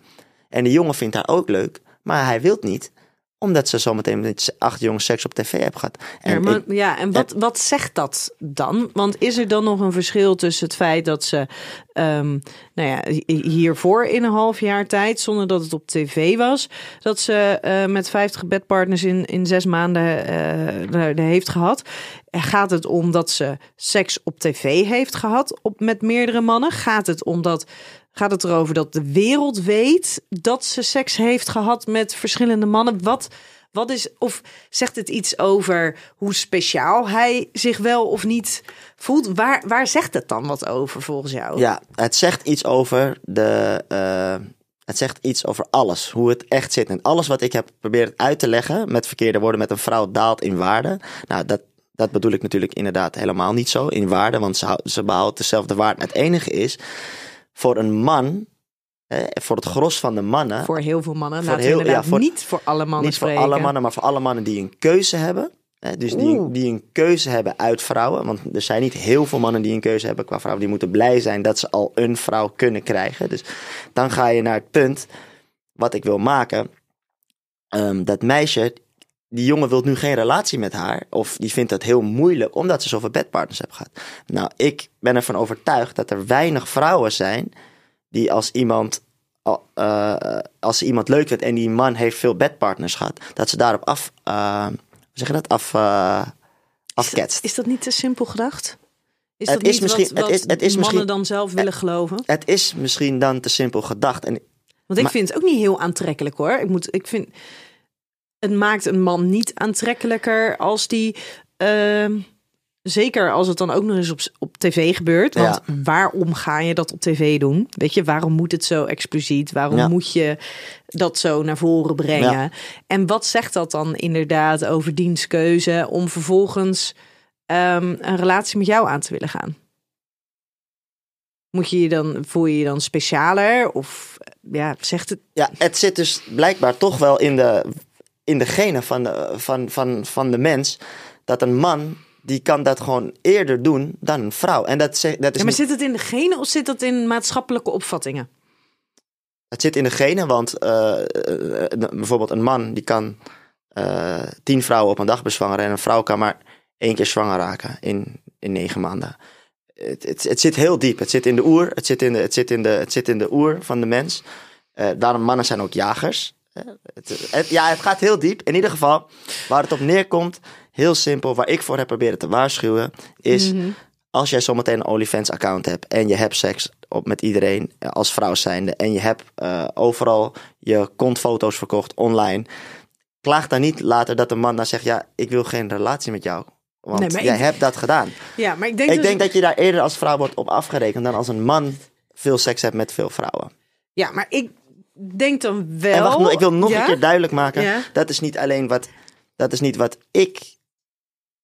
En die jongen vindt haar ook leuk, maar hij wil niet, omdat ze zometeen met acht jongens seks op tv heeft gehad. En Ja, maar, ik- ja, en wat, wat zegt dat dan? Want is er dan nog een verschil tussen het feit dat ze ehm, nou ja, hi- hiervoor in een half jaar tijd, zonder dat het op tv was, dat ze eh, met 50 bedpartners in, in zes maanden eh, de- de heeft gehad? Gaat het om dat ze seks op tv heeft gehad op, met meerdere mannen? Gaat het om dat Gaat het erover dat de wereld weet dat ze seks heeft gehad met verschillende mannen? Wat, wat is, of zegt het iets over hoe speciaal hij zich wel of niet voelt? Waar, waar zegt het dan wat over volgens jou? Ja, het zegt iets over de. eh, het zegt iets over alles, hoe het echt zit. En alles wat ik heb geprobeerd uit te leggen met verkeerde woorden, met een vrouw daalt in waarde. Nou, dat, dat bedoel ik natuurlijk inderdaad helemaal niet zo in waarde, want ze, ze behoudt dezelfde waarde. Het enige is, voor een man, hè, voor het gros van de mannen, Voor heel veel mannen. Voor Laten heel- we inderdaad ja, voor- niet voor alle mannen niet spreken. voor alle mannen, maar voor alle mannen die een keuze hebben. Hè, dus die, Oeh. die een keuze hebben uit vrouwen. Want er zijn niet heel veel mannen die een keuze hebben qua vrouwen. Die moeten blij zijn dat ze al een vrouw kunnen krijgen. Dus dan ga je naar het punt wat ik wil maken. Ehm, dat meisje, die jongen wil nu geen relatie met haar. Of die vindt dat heel moeilijk omdat ze zoveel bedpartners heeft gehad. Nou, ik ben ervan overtuigd dat er weinig vrouwen zijn die als iemand eh, als ze iemand leuk vindt en die man heeft veel bedpartners gehad, dat ze daarop af, eh, hoe zeg je dat, af, eh afketst. Is dat niet te simpel gedacht? Is Het dat is niet misschien- wat, het is- het is mannen dan zelf willen geloven? Het is misschien dan te simpel gedacht. En Want ik Maar- vind het ook niet heel aantrekkelijk hoor. Ik, moet, ik vind het maakt een man niet aantrekkelijker als die. ehm, zeker als het dan ook nog eens op, op tv gebeurt. Want waarom ga je dat op tv doen? Weet je, waarom moet het zo expliciet? Waarom Ja. moet je dat zo naar voren brengen? Ja. En wat zegt dat dan inderdaad over dienstkeuze om vervolgens ehm, een relatie met jou aan te willen gaan? Moet je je dan, voel je je dan specialer? Of ja, zegt het. ja, het zit dus blijkbaar toch wel in de, in de genen van de, van, van, van de mens, dat een man, die kan dat gewoon eerder doen dan een vrouw. En dat, dat is Ja, maar niet- zit het in de genen of zit dat in maatschappelijke opvattingen? Het zit in de genen, want eh, eh, eh, bijvoorbeeld een man die kan tien vrouwen op een dag bezwangeren en een vrouw kan maar één keer zwanger raken in, in negen maanden. Het, het, het zit heel diep. Het zit in de oer. Het zit in de, het zit in de, het zit in de oer van de mens. Eh, daarom mannen zijn ook jagers. Het, het- ja, het gaat heel diep. In ieder geval, waar het op neerkomt, heel simpel, waar ik voor heb proberen te waarschuwen, is als jij zometeen een OnlyFans-account hebt en je hebt seks op, met iedereen eh, als vrouw zijnde en je hebt eh, overal je kontfoto's verkocht online, klaag dan niet later dat een man dan zegt, ja, ik wil geen relatie met jou. Want Nee, jij ik- hebt dat gedaan. Ja, maar ik denk, Ik dus- denk dat je daar eerder als vrouw wordt op afgerekend dan als een man veel seks hebt met veel vrouwen. Ja, maar ik denk dan wel... En wacht, ik wil nog Ja? een keer duidelijk maken. Ja? Dat is niet alleen wat, dat is niet wat ik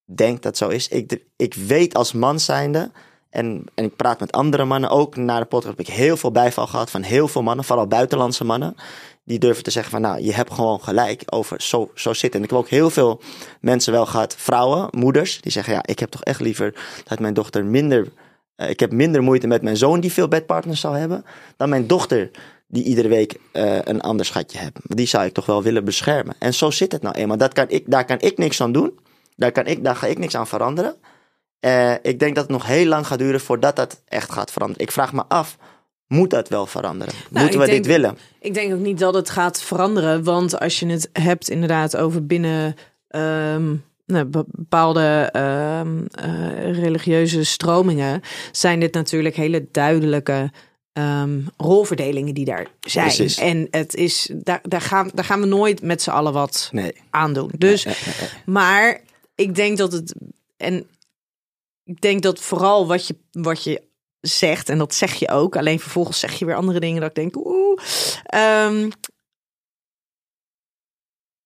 denk dat zo is. Ik, ik weet als man zijnde, en, en ik praat met andere mannen, ook na de podcast heb ik heel veel bijval gehad van heel veel mannen, vooral buitenlandse mannen. Die durven te zeggen van nou, je hebt gewoon gelijk over zo, zo zitten. En ik heb ook heel veel mensen wel gehad, vrouwen, moeders, die zeggen ja, ik heb toch echt liever dat mijn dochter minder... eh, ik heb minder moeite met mijn zoon die veel bedpartners zou hebben, dan mijn dochter die iedere week eh, een ander schatje heeft. Die zou ik toch wel willen beschermen. En zo zit het nou eenmaal. Dat kan ik, daar kan ik niks aan doen. Daar, kan ik, daar ga ik niks aan veranderen. Eh, ik denk dat het nog heel lang gaat duren voordat dat echt gaat veranderen. Ik vraag me af, moet dat wel veranderen? Nou, Moeten we denk- dit willen? Ik denk ook niet dat het gaat veranderen. Want als je het hebt inderdaad over binnen ehm, nou, be- bepaalde ehm, eh, religieuze stromingen, zijn dit natuurlijk hele duidelijke ehm, rolverdelingen die daar zijn. Precies. En het is, daar, daar, gaan, daar gaan we nooit met z'n allen wat Nee. aan doen. Dus, Nee, nee, nee. maar ik denk dat het. En ik denk dat vooral wat je, wat je zegt, en dat zeg je ook, alleen vervolgens zeg je weer andere dingen dat ik denk, oeh. ehm,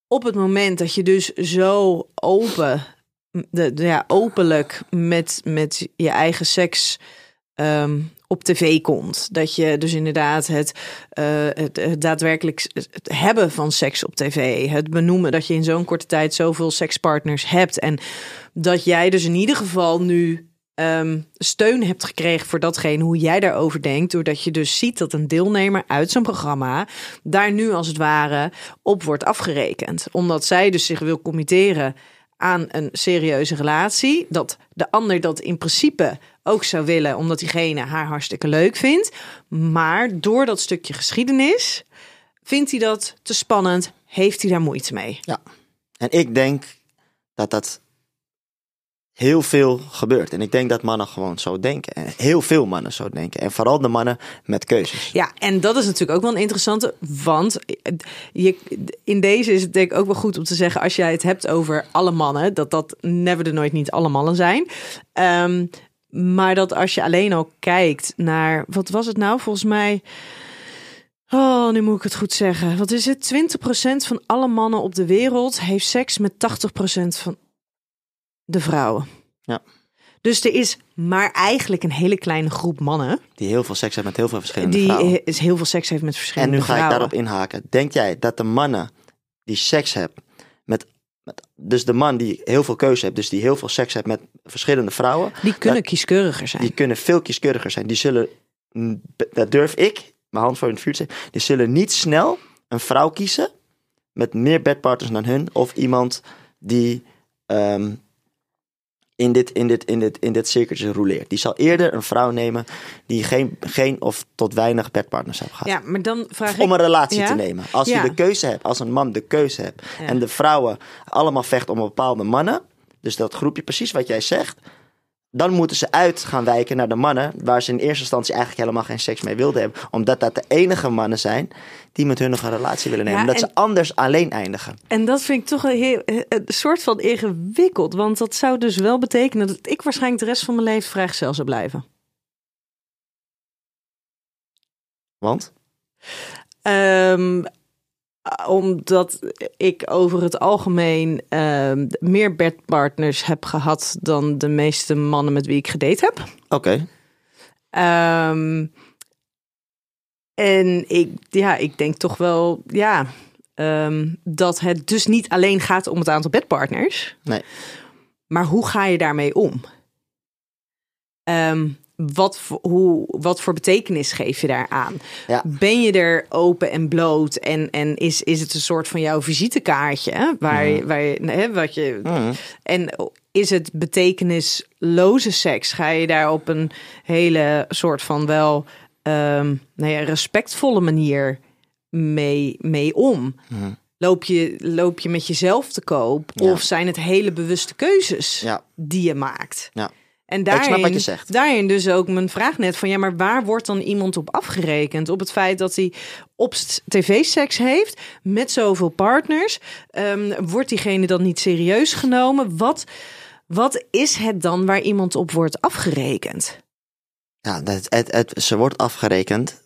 op het moment dat je dus zo open, de, de- ja, openlijk met, met je eigen seks ehm, op tv komt. Dat je dus inderdaad het, eh, het, daadwerkelijk het hebben van seks op tv. Het benoemen dat je in zo'n korte tijd zoveel sekspartners hebt. En dat jij dus in ieder geval nu ehm, steun hebt gekregen voor datgene hoe jij daarover denkt. Doordat je dus ziet dat een deelnemer uit zo'n programma daar nu als het ware op wordt afgerekend. Omdat zij dus zich wil committeren aan een serieuze relatie. Dat de ander dat in principe ook zou willen, omdat diegene haar hartstikke leuk vindt. Maar door dat stukje geschiedenis vindt hij dat te spannend, heeft hij daar moeite mee. Ja. En ik denk dat dat heel veel gebeurt. En ik denk dat mannen gewoon zo denken. En heel veel mannen zo denken. En vooral de mannen met keuzes. Ja, en dat is natuurlijk ook wel een interessante, want je, in deze is het denk ik ook wel goed om te zeggen, als jij het hebt over alle mannen, dat dat never de nooit niet alle mannen zijn. Ehm, maar dat als je alleen al kijkt naar, wat was het nou volgens mij? Oh, nu moet ik het goed zeggen. Wat is het? 20% van alle mannen op de wereld heeft seks met 80% van de vrouwen. Ja. Dus er is maar eigenlijk een hele kleine groep mannen Die heel veel seks hebben met heel veel verschillende die vrouwen. is heel veel seks heeft met En verschillende nu ga ik vrouwen. daarop inhaken. Denk jij dat de mannen die seks hebben met dus de man die heel veel keuze heeft, dus die heel veel seks heeft met verschillende vrouwen, Die kunnen kieskeuriger zijn. die kunnen veel kieskeuriger zijn. Die zullen, dat durf ik, mijn hand voor in het vuur te zetten, die zullen niet snel een vrouw kiezen met meer bedpartners dan hun, of iemand die ehm, in, dit, in, dit, in, dit, in dit cirkeltje roleert. Die zal eerder een vrouw nemen die geen, geen of tot weinig bedpartners heeft gehad. Ja, maar dan vraag ik... Om een relatie Ja? te nemen. Als Ja. je de keuze hebt, als een man de keuze hebt. En de vrouwen allemaal vechten om bepaalde mannen. Dus dat groepje, precies wat jij zegt. Dan moeten ze uit gaan wijken naar de mannen. Waar ze in eerste instantie eigenlijk helemaal geen seks mee wilden hebben. Omdat dat de enige mannen zijn die met hun nog een relatie willen nemen. Ja, omdat en- ze anders alleen eindigen. En dat vind ik toch een, heel, een soort van ingewikkeld. Want dat zou dus wel betekenen dat ik waarschijnlijk de rest van mijn leven vrijgezel zou blijven. Want? Ehm, omdat ik over het algemeen ehm, meer bedpartners heb gehad dan de meeste mannen met wie ik gedate heb. Oké. Ehm, en ik, ja, ik denk toch wel, ja, ehm, dat het dus niet alleen gaat om het aantal bedpartners, Nee. maar hoe ga je daarmee om? Wat, voor, hoe, wat voor betekenis geef je daaraan? Ja. Ben je er open en bloot en, en is, is het een soort van jouw visitekaartje? hè, Waar, waar je, hè, wat je, Mhm. en is het betekenisloze seks? Ga je daar op een hele soort van wel ehm, nou ja, respectvolle manier mee, mee om? Mhm. Loop je, loop je met jezelf te koop? Of zijn het hele bewuste keuzes die je maakt? Ja. En daarin, daarin dus ook mijn vraag net van ja, maar waar wordt dan iemand op afgerekend? Op het feit dat hij op st- tv seks heeft met zoveel partners, Ehm, wordt diegene dan niet serieus genomen? Wat, wat is het dan waar iemand op wordt afgerekend? Ja, het, het, het, ze wordt afgerekend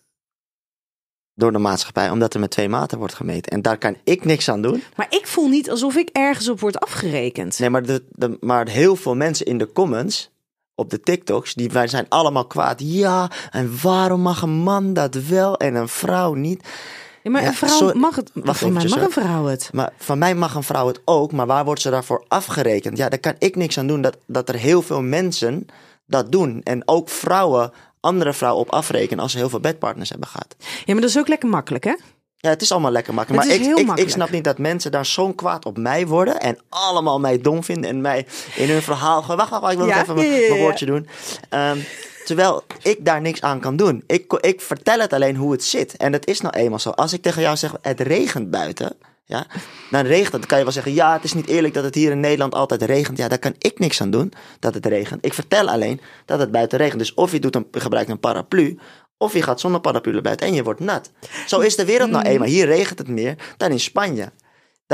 door de maatschappij, omdat er met twee maten wordt gemeten. En daar kan ik niks aan doen. Maar ik voel niet alsof ik ergens op word afgerekend. Nee, maar, de, de, maar heel veel mensen in de comments op de TikToks, die wij zijn allemaal kwaad. Ja, en waarom mag een man dat wel en een vrouw niet? Ja, maar Ja, een vrouw sorry. mag het. Wacht van mij mag een vrouw het. Maar van mij mag een vrouw het ook, maar waar wordt ze daarvoor afgerekend? Ja, daar kan ik niks aan doen dat, dat er heel veel mensen dat doen. En ook vrouwen andere vrouwen op afrekenen als ze heel veel bedpartners hebben gehad. Ja, maar dat is ook lekker makkelijk, hè? Ja, het is allemaal lekker makkelijk. Het Maar ik, ik, ik snap niet dat mensen daar zo'n kwaad op mij worden. En allemaal mij dom vinden. En mij in hun verhaal gewoon. Wacht, wacht, wacht, ik wil nog even mijn, ja, ja, ja. mijn woordje doen. Ehm, terwijl ik daar niks aan kan doen. Ik, ik vertel het alleen hoe het zit. En dat is nou eenmaal zo. Als ik tegen jou zeg, het regent buiten. Ja, dan regent het. Dan kan je wel zeggen, ja, het is niet eerlijk dat het hier in Nederland altijd regent. Ja, daar kan ik niks aan doen dat het regent. Ik vertel alleen dat het buiten regent. Dus of je doet een, gebruikt een paraplu, of je gaat zonder paraplu naar buiten en je wordt nat. Zo is de wereld nou eenmaal. Hier regent het meer dan in Spanje.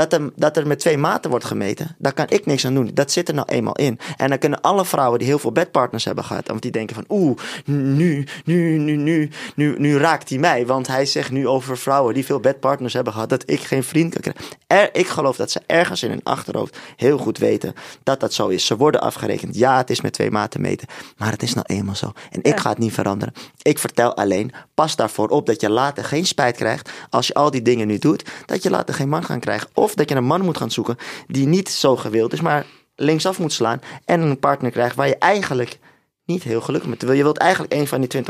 Dat er, dat er met twee maten wordt gemeten, daar kan ik niks aan doen. Dat zit er nou eenmaal in. En dan kunnen alle vrouwen die heel veel bedpartners hebben gehad, want die denken van, oeh, nu, nu, nu, nu, nu, nu raakt hij mij. Want hij zegt nu over vrouwen die veel bedpartners hebben gehad, dat ik geen vriend kan krijgen. Er, ik geloof dat ze ergens in hun achterhoofd heel goed weten dat dat zo is. Ze worden afgerekend. Ja, het is met twee maten meten. Maar het is nou eenmaal zo. En ik ga het niet veranderen. Ik vertel alleen, pas daarvoor op dat je later geen spijt krijgt als je al die dingen nu doet. Dat je later geen man gaat krijgen. Of dat je een man moet gaan zoeken die niet zo gewild is, maar linksaf moet slaan. En een partner krijgt waar je eigenlijk niet heel gelukkig mee bent. Je wilt eigenlijk een van die 20%.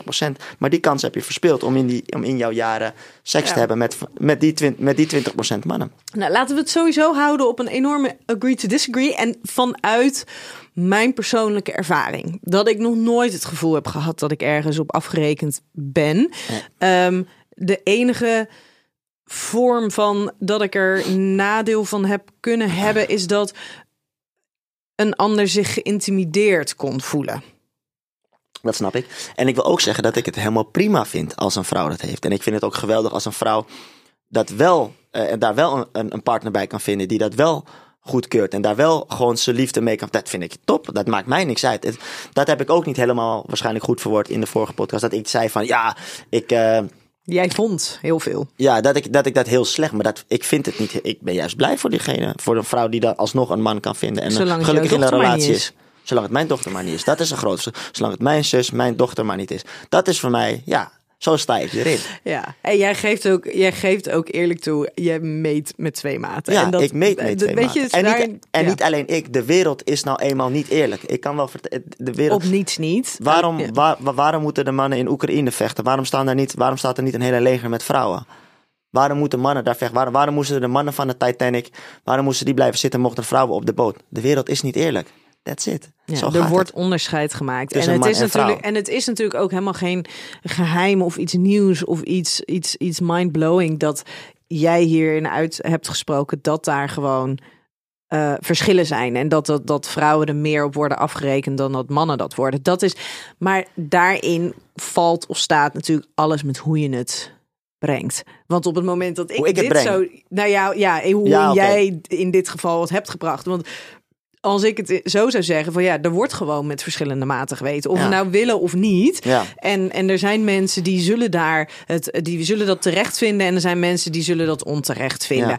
Maar die kans heb je verspeeld om in, die, om in jouw jaren seks Ja. te hebben met, met, die, twin- met die 20% mannen. Nou, laten we het sowieso houden op een enorme agree to disagree. En vanuit mijn persoonlijke ervaring. Dat ik nog nooit het gevoel heb gehad dat ik ergens op afgerekend ben. Ehm, de enige vorm van dat ik er nadeel van heb kunnen hebben, is dat een ander zich geïntimideerd kon voelen. Dat snap ik. En ik wil ook zeggen dat ik het helemaal prima vind als een vrouw dat heeft. En ik vind het ook geweldig als een vrouw dat wel, eh, daar wel een- een, partner bij kan vinden die dat wel goedkeurt. En daar wel gewoon zijn liefde mee kan. Dat vind ik top. Dat maakt mij niks uit. Dat heb ik ook niet helemaal waarschijnlijk goed verwoord in de vorige podcast. Dat ik zei van ja, ik. eh, Jij vond heel veel. ja, dat ik, dat ik dat heel slecht, maar dat, ik vind het niet. Ik ben juist blij voor diegene. Voor een vrouw die dan alsnog een man kan vinden. En Zolang gelukkig in een relatie is. Zolang het mijn dochter maar niet is. Dat is het grootste. Zolang het mijn zus, mijn dochter maar niet is. Dat is voor mij, ja, zo sta ik erin. Ja, en jij geeft ook, jij geeft ook eerlijk toe, je meet met twee maten. Ja, en dat, ik meet mee dat- twee je, maten. En, daarin- niet, en ja, niet alleen ik. De wereld is nou eenmaal niet eerlijk. Ik kan wel vertellen, de wereld... op niets niet. Waarom, Ja. waar- waar- waarom moeten de mannen in Oekraïne vechten? Waarom, staan daar niet, waarom staat er niet een hele leger met vrouwen? Waarom moeten mannen daar vechten? Waarom, waarom moesten de mannen van de Titanic, waarom moesten die blijven zitten mochten vrouwen op de boot? De wereld is niet eerlijk. That's it. Ja, Zo er wordt het. onderscheid gemaakt. En, het is en vrouw. natuurlijk, en het is natuurlijk ook helemaal geen geheim of iets nieuws of iets, iets, iets mind-blowing dat jij hierin uit hebt gesproken dat daar gewoon eh, verschillen zijn. En dat, dat, dat vrouwen er meer op worden afgerekend dan dat mannen dat worden. Dat is, maar daarin valt of staat natuurlijk alles met hoe je het brengt. Want op het moment dat ik, dit zo... Nou ja, ja hoe Ja, jij in dit geval het hebt gebracht. Want als ik het zo zou zeggen van ja, er wordt gewoon met verschillende maten geweten. Of Ja. we nou willen of niet. Ja. En, en er zijn mensen die zullen daar het, die zullen dat terecht vinden. En er zijn mensen die zullen dat onterecht vinden. Ja.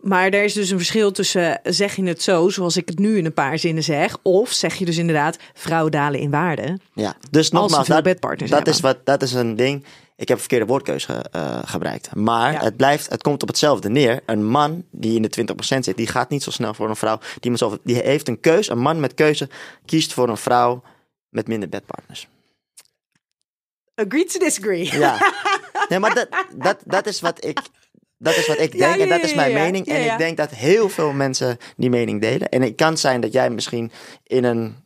Maar er is dus een verschil tussen zeg je het zo, zoals ik het nu in een paar zinnen zeg. Of zeg je dus inderdaad, vrouwen dalen in waarde. Ja, dus nogmaals, dat, bedpartners dat, hebben. is wat, dat is een ding. Ik heb een verkeerde woordkeuze eh, gebruikt. Maar Ja. het, blijft, het komt op hetzelfde neer. Een man die in de 20% zit, die gaat niet zo snel voor een vrouw. Die, die heeft een keuze. Een man met keuze kiest voor een vrouw met minder bedpartners. Agree to disagree. Ja. Nee, maar dat, dat, dat is wat ik. Dat is wat ik Ja, denk en dat is mijn mening. En ik denk dat heel veel mensen die mening delen. En het kan zijn dat jij misschien in een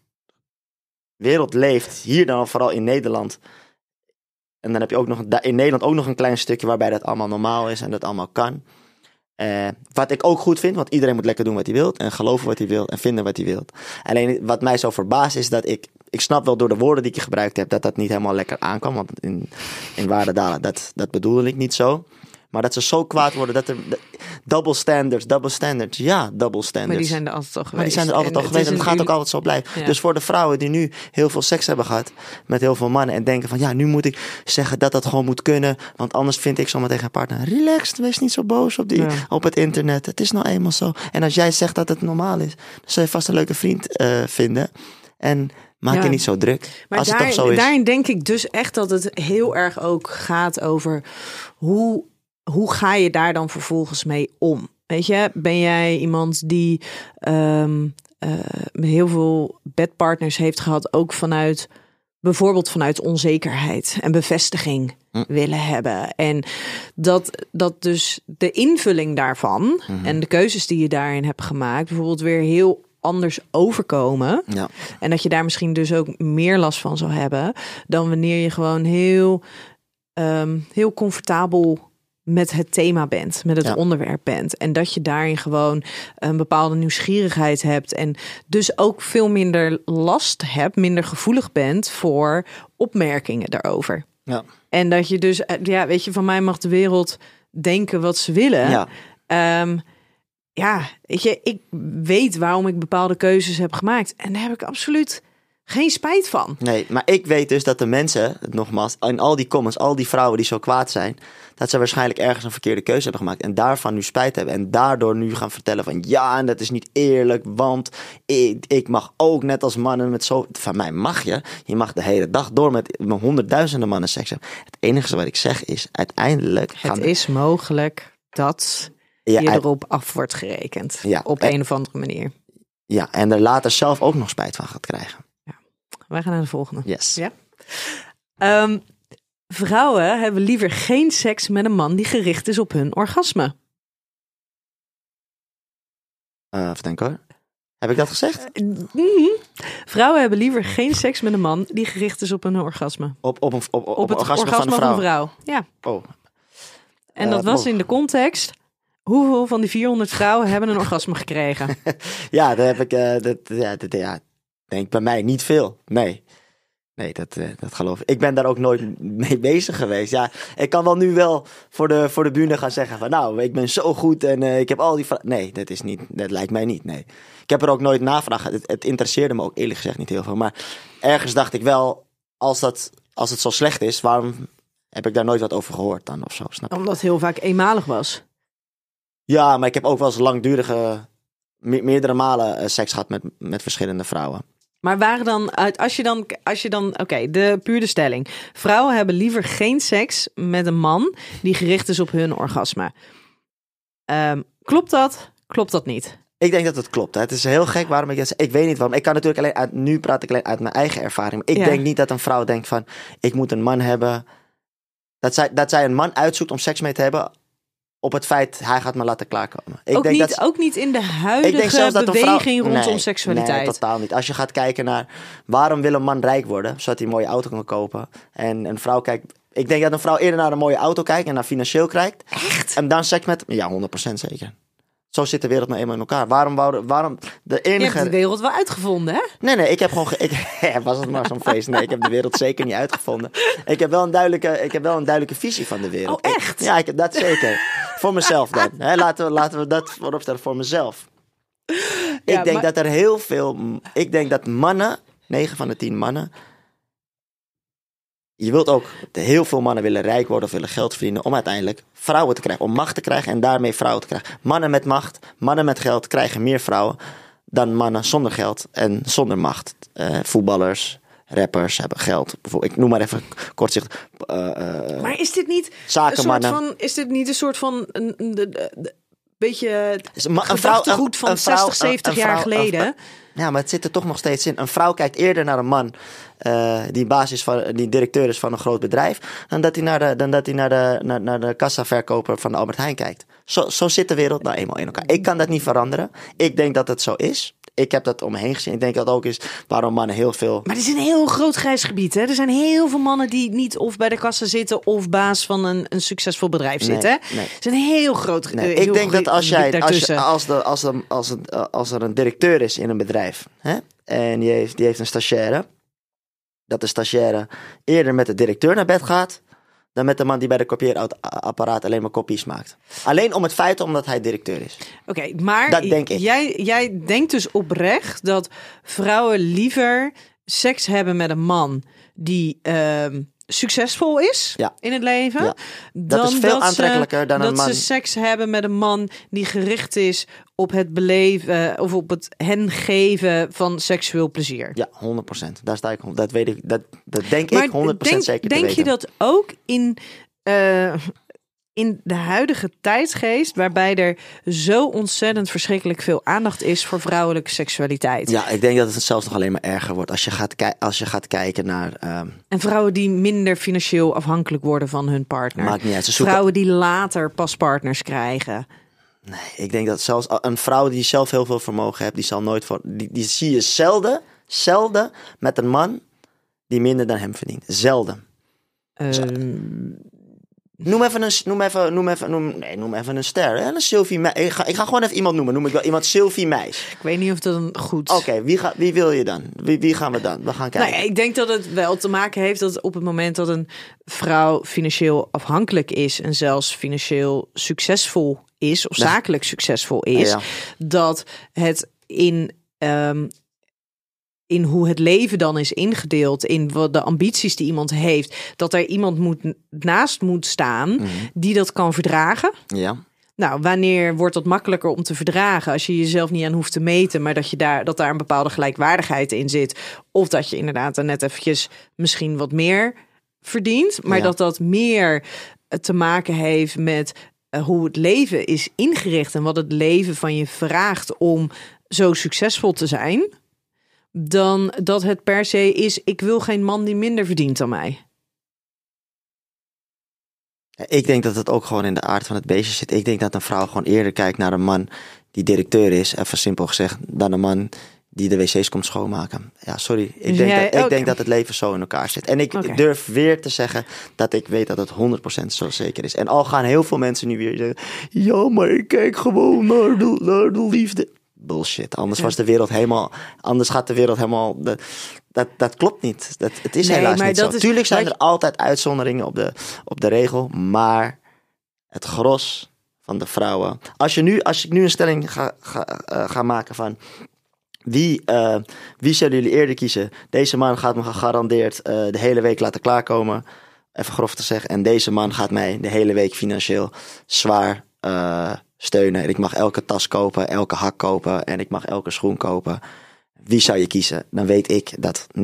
wereld leeft, hier dan vooral in Nederland. En dan heb je ook nog in Nederland ook nog een klein stukje waarbij dat allemaal normaal is en dat allemaal kan. Eh, wat ik ook goed vind, want iedereen moet lekker doen wat hij wil en geloven wat hij wil en vinden wat hij wil. Alleen wat mij zo verbaast is dat ik, ik snap wel door de woorden die ik gebruikt heb dat dat niet helemaal lekker aankwam. Want in, in waarde dalen, dat, dat bedoelde ik niet zo. Maar dat ze zo kwaad worden dat er double standards, double standards, ja, double standards. Maar die zijn er altijd al geweest. Maar die zijn er altijd En al geweest en het gaat ook altijd zo blijven. Ja. Dus voor de vrouwen die nu heel veel seks hebben gehad met heel veel mannen en denken van ja, nu moet ik zeggen dat dat gewoon moet kunnen, want anders vind ik zomaar tegen een partner, relaxed, wees niet zo boos op, die, Ja. op het internet. Het is nou eenmaal zo. En als jij zegt dat het normaal is, dan zul je vast een leuke vriend eh, vinden. En maak Ja. je niet zo druk. Maar als daar, het toch zo is. daarin denk ik dus echt dat het heel erg ook gaat over hoe, hoe ga je daar dan vervolgens mee om? Weet je, ben jij iemand die ehm, eh, heel veel bedpartners heeft gehad, ook vanuit bijvoorbeeld vanuit onzekerheid en bevestiging Hm. willen hebben. En dat, dat dus de invulling daarvan Mhm. en de keuzes die je daarin hebt gemaakt, bijvoorbeeld weer heel anders overkomen. Ja. En dat je daar misschien dus ook meer last van zou hebben dan wanneer je gewoon heel, ehm, heel comfortabel met het thema bent, met het Ja. onderwerp bent. En dat je daarin gewoon een bepaalde nieuwsgierigheid hebt. En dus ook veel minder last hebt, minder gevoelig bent voor opmerkingen daarover. Ja. En dat je dus, eh, ja, weet je, van mij mag de wereld denken wat ze willen. Ja. Ehm, ja, weet je, ik weet waarom ik bepaalde keuzes heb gemaakt. En daar heb ik absoluut geen spijt van. Nee, maar ik weet dus dat de mensen, nogmaals, in al die comments, al die vrouwen die zo kwaad zijn, dat ze waarschijnlijk ergens een verkeerde keuze hebben gemaakt en daarvan nu spijt hebben. En daardoor nu gaan vertellen van ja, en dat is niet eerlijk, want ik, ik mag ook net als mannen met zo. Van mij mag je. Je mag de hele dag door met, met honderdduizenden mannen seks hebben. Het enige wat ik zeg is, uiteindelijk Het is mogelijk dat je erop af wordt gerekend. Ja, op en- een of andere manier. ja, en er later zelf ook nog spijt van gaat krijgen. Wij gaan naar de volgende. Yes. Ja. Ehm, vrouwen hebben liever geen seks met een man die gericht is op hun orgasme. Eh, even denken hoor. Heb ik dat gezegd? Mhm. Vrouwen hebben liever geen seks met een man die gericht is op hun orgasme. Op, op, een, op, op, Op, het orgasme, orgasme van een vrouw. Ja. Oh, En Eh, dat was oh. in de context. Hoeveel van die 400 vrouwen hebben een orgasme gekregen? Ja, daar heb ik, eh, dat, ja, dat, ja, denk bij mij niet veel. Nee. Nee, dat, eh, dat geloof ik. Ik ben daar ook nooit mee bezig geweest. Ja, ik kan wel nu wel voor de, voor de bühne gaan zeggen van nou, ik ben zo goed en eh, ik heb al die... Nee, dat is niet, dat lijkt mij niet, nee. Ik heb er ook nooit navraag. Het, het interesseerde me ook eerlijk gezegd niet heel veel. Maar ergens dacht ik wel, als, dat, als het zo slecht is, waarom heb ik daar nooit wat over gehoord dan of zo, snap? Omdat het heel vaak eenmalig was. Ja, maar ik heb ook wel eens langdurige, me- meerdere malen eh, seks gehad met, met verschillende vrouwen. Maar waren dan, uit- als je dan, als je dan, oké, de puur de stelling. Vrouwen hebben liever geen seks met een man die gericht is op hun orgasme. Ehm, klopt dat? Klopt dat niet? Ik denk dat het klopt. hè. Het is heel gek waarom ik dat zeg. Ik weet niet waarom. Ik kan natuurlijk alleen uit, nu praat ik alleen uit mijn eigen ervaring. Maar ik Ja. denk niet dat een vrouw denkt van, ik moet een man hebben. Dat zij, dat zij een man uitzoekt om seks mee te hebben op het feit, hij gaat me laten klaarkomen. Ik ook, denk niet, dat, ook niet in de ik denk huidige zelfs dat vrouw... beweging rondom Nee, seksualiteit. Nee, totaal niet. Als je gaat kijken naar waarom wil een man rijk worden, zodat hij een mooie auto kan kopen. En een vrouw kijkt... Ik denk dat een vrouw eerder naar een mooie auto kijkt en naar financieel kijkt. Echt? En dan seks met... Ja, 100% zeker. Zo zit de wereld nou eenmaal in elkaar. Waarom, wouden- waarom de Je enige... hebt de wereld wel uitgevonden, hè? Nee, nee, ik heb gewoon. Ge- ik, was het maar zo'n feest? Nee, ik heb de wereld zeker niet uitgevonden. Ik heb wel een duidelijke, ik heb wel een duidelijke visie van de wereld. Oh, Ik- echt? ja, ik heb dat zeker. voor mezelf dan. Hè, laten, we, laten we dat voorop stellen voor mezelf. ik Ja, denk maar- dat er heel veel. Ik denk dat mannen, 9 van de 10 mannen. Je wilt ook, heel veel mannen willen rijk worden of willen geld verdienen om uiteindelijk vrouwen te krijgen, om macht te krijgen en daarmee vrouwen te krijgen. Mannen met macht, mannen met geld krijgen meer vrouwen dan mannen zonder geld en zonder macht. Eh, voetballers, rappers hebben geld. Bijvoorbeeld, ik noem maar even kortzicht. eh, eh, Maar is dit niet een soort van, is dit niet een soort van een, een- de- de- de- beetje een gedachtegoed een- van een vrouw- 60, 70 een jaar vrouw- geleden. Ja, maar het zit er toch nog steeds in. Een vrouw kijkt eerder naar een man eh, die basis van, die directeur is van een groot bedrijf, dan dat hij naar de, dan dat hij naar de, naar, naar de kassaverkoper van Albert Heijn kijkt. Zo, zo zit de wereld nou eenmaal in elkaar. Ik kan dat niet veranderen. Ik denk dat het zo is. Ik heb dat om me heen gezien. Ik denk dat ook is waarom mannen heel veel. Maar het is een heel groot grijs gebied. Hè? Er zijn heel veel mannen die niet of bij de kassa zitten of baas van een, een succesvol bedrijf zitten. nee. Het is een heel groot Nee, eh, heel ik denk dat als, jij, als, je, als, de, als, de, als, een, als er een directeur is in een bedrijf hè, en die heeft, die heeft een stagiaire, dat de stagiaire eerder met de directeur naar bed gaat dan met de man die bij de kopieerapparaat alleen maar kopies maakt. Alleen om het feit omdat hij directeur is. Oké, maar Dat denk ik. Jij, jij denkt dus oprecht dat vrouwen liever seks hebben met een man die ehm, succesvol is Ja. in het leven. Ja. Dan is veel ze- aantrekkelijker dan dat een man- ze seks hebben met een man die gericht is op het beleven of op het hen geven van seksueel plezier. Ja, 100%. Daar sta ik. hond- Dat weet ik. Dat, dat denk Maar ik 100% denk, zeker denk je dat ook in, eh, in de huidige tijdsgeest, waarbij er zo ontzettend verschrikkelijk veel aandacht is voor vrouwelijke seksualiteit? Ja, ik denk dat het zelfs nog alleen maar erger wordt als je gaat, als je gaat kijken naar. ehm, En vrouwen die minder financieel afhankelijk worden van hun partner. Maakt niet uit, ze zoeken- Vrouwen die later pas partners krijgen. Nee, ik denk dat zelfs een vrouw die zelf heel veel vermogen heeft, die zal nooit voor. Die, die zie je zelden, zelden met een man die minder dan hem verdient. Zelden. Ehm, Noem even een, noem even, noem even, noem, nee, noem even een ster. Hè? Een Sylvie. Ik ga, ik ga gewoon even iemand noemen. Noem ik wel iemand Sylvie Meijs. ik weet niet of dat een goed. Oké, wie, ga- wie wil je dan? Wie, wie gaan we dan? We gaan kijken. Nou ja, ik denk dat het wel te maken heeft dat op het moment dat een vrouw financieel afhankelijk is en zelfs financieel succesvol is of zakelijk succesvol is, Ja. dat het in, ehm, in hoe het leven dan is ingedeeld, in wat de ambities die iemand heeft, dat er iemand moet, naast moet staan Mhm. die dat kan verdragen. Ja. Nou, wanneer wordt dat makkelijker om te verdragen als je jezelf niet aan hoeft te meten, maar dat je daar dat daar een bepaalde gelijkwaardigheid in zit, of dat je inderdaad dan net eventjes misschien wat meer verdient, maar Ja. dat dat meer te maken heeft met hoe het leven is ingericht en wat het leven van je vraagt om zo succesvol te zijn, dan dat het per se is ik wil geen man die minder verdient dan mij. Ik denk dat het ook gewoon in de aard van het beestje zit. Ik denk dat een vrouw gewoon eerder kijkt naar een man die directeur is, even simpel gezegd, dan een man die de wc's komt schoonmaken. Ja, sorry. Ik, Dus denk, jij dat, ik denk dat het leven zo in elkaar zit. En ik durf weer te zeggen dat ik weet dat het 100% zo zeker is. En al gaan heel veel mensen nu weer zeggen: Ja, maar ik kijk gewoon naar de, naar de liefde. Bullshit. Anders was de wereld helemaal. Anders gaat de wereld helemaal. De, dat, dat klopt niet. Dat, het is Nee, helaas niet zo. is- Tuurlijk zijn er altijd uitzonderingen op de, op de regel. Maar het gros van de vrouwen. Als, je nu, als ik nu een stelling ga, ga, eh, ga maken van. Wie, eh, wie zullen jullie eerder kiezen? Deze man gaat me gegarandeerd eh, de hele week laten klaarkomen. Even grof te zeggen. En deze man gaat mij de hele week financieel zwaar eh, steunen. En ik mag elke tas kopen, elke hak kopen. En ik mag elke schoen kopen. Wie zou je kiezen? Dan weet ik dat 90%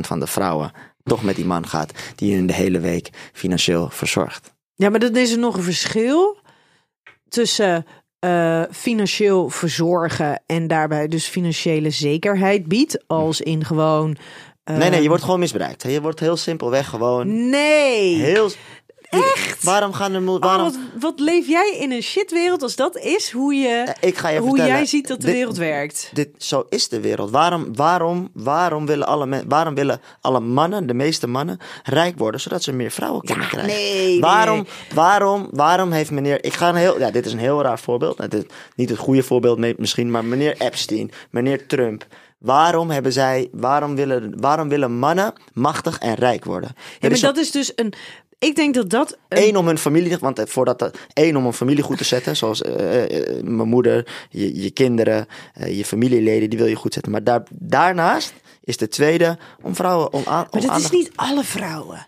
van de vrouwen toch met die man gaat. Die hun de hele week financieel verzorgt. Ja, maar dan is er nog een verschil tussen eh, financieel verzorgen en daarbij dus financiële zekerheid biedt, als in gewoon. Nee, nee, je wordt gewoon misbruikt. Je wordt heel simpelweg gewoon Nee. heel... Echt? Waarom gaan er... Oh, Waarom... wat, wat leef jij in een shitwereld als dat is hoe je Eh, ik ga je hoe vertellen. jij ziet dat de Dit- wereld werkt. Dit, zo is de wereld. Waarom, waarom, waarom, willen alle men, waarom willen alle mannen, de meeste mannen, rijk worden, zodat ze meer vrouwen kunnen krijgen? nee, waarom, nee. waarom, waarom heeft meneer, ik ga een heel, ja, dit is een heel raar voorbeeld. Het is niet het goede voorbeeld misschien, maar meneer Epstein, meneer Trump. Waarom hebben zij, waarom willen, waarom willen mannen machtig en rijk worden? Ja, maar dat is dus een. Ik denk dat dat. een- Eén om hun familie, want eh, voordat dat, één om een familie goed te zetten, zoals eh, eh, mijn moeder, je, je kinderen, je familieleden, die wil je goed zetten. Maar daar, daarnaast is de tweede om vrouwen om aan. maar om dat is niet alle vrouwen.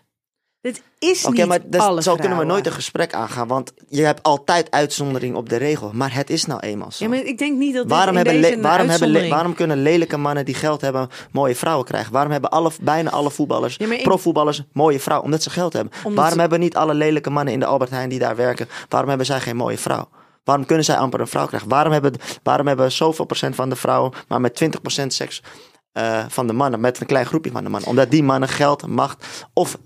Dit is Oké, niet maar dat- alle zo kunnen we nooit een gesprek aangaan, want je hebt altijd uitzondering op de regel. Maar het is nou eenmaal zo. Ja, maar ik denk niet dat Waarom, hebben le- waarom, hebben waarom kunnen lelijke mannen die geld hebben mooie vrouwen krijgen? Waarom hebben alle, bijna alle voetballers, Ja, ik- profvoetballers, mooie vrouwen? Omdat ze geld hebben. Omdat waarom ze- hebben niet alle lelijke mannen in de Albert Heijn die daar werken, waarom hebben zij geen mooie vrouw? Waarom kunnen zij amper een vrouw krijgen? Waarom hebben, waarom hebben zoveel procent van de vrouwen maar met 20% seks eh, van de mannen, met een klein groepje van de mannen? Omdat die mannen geld, macht of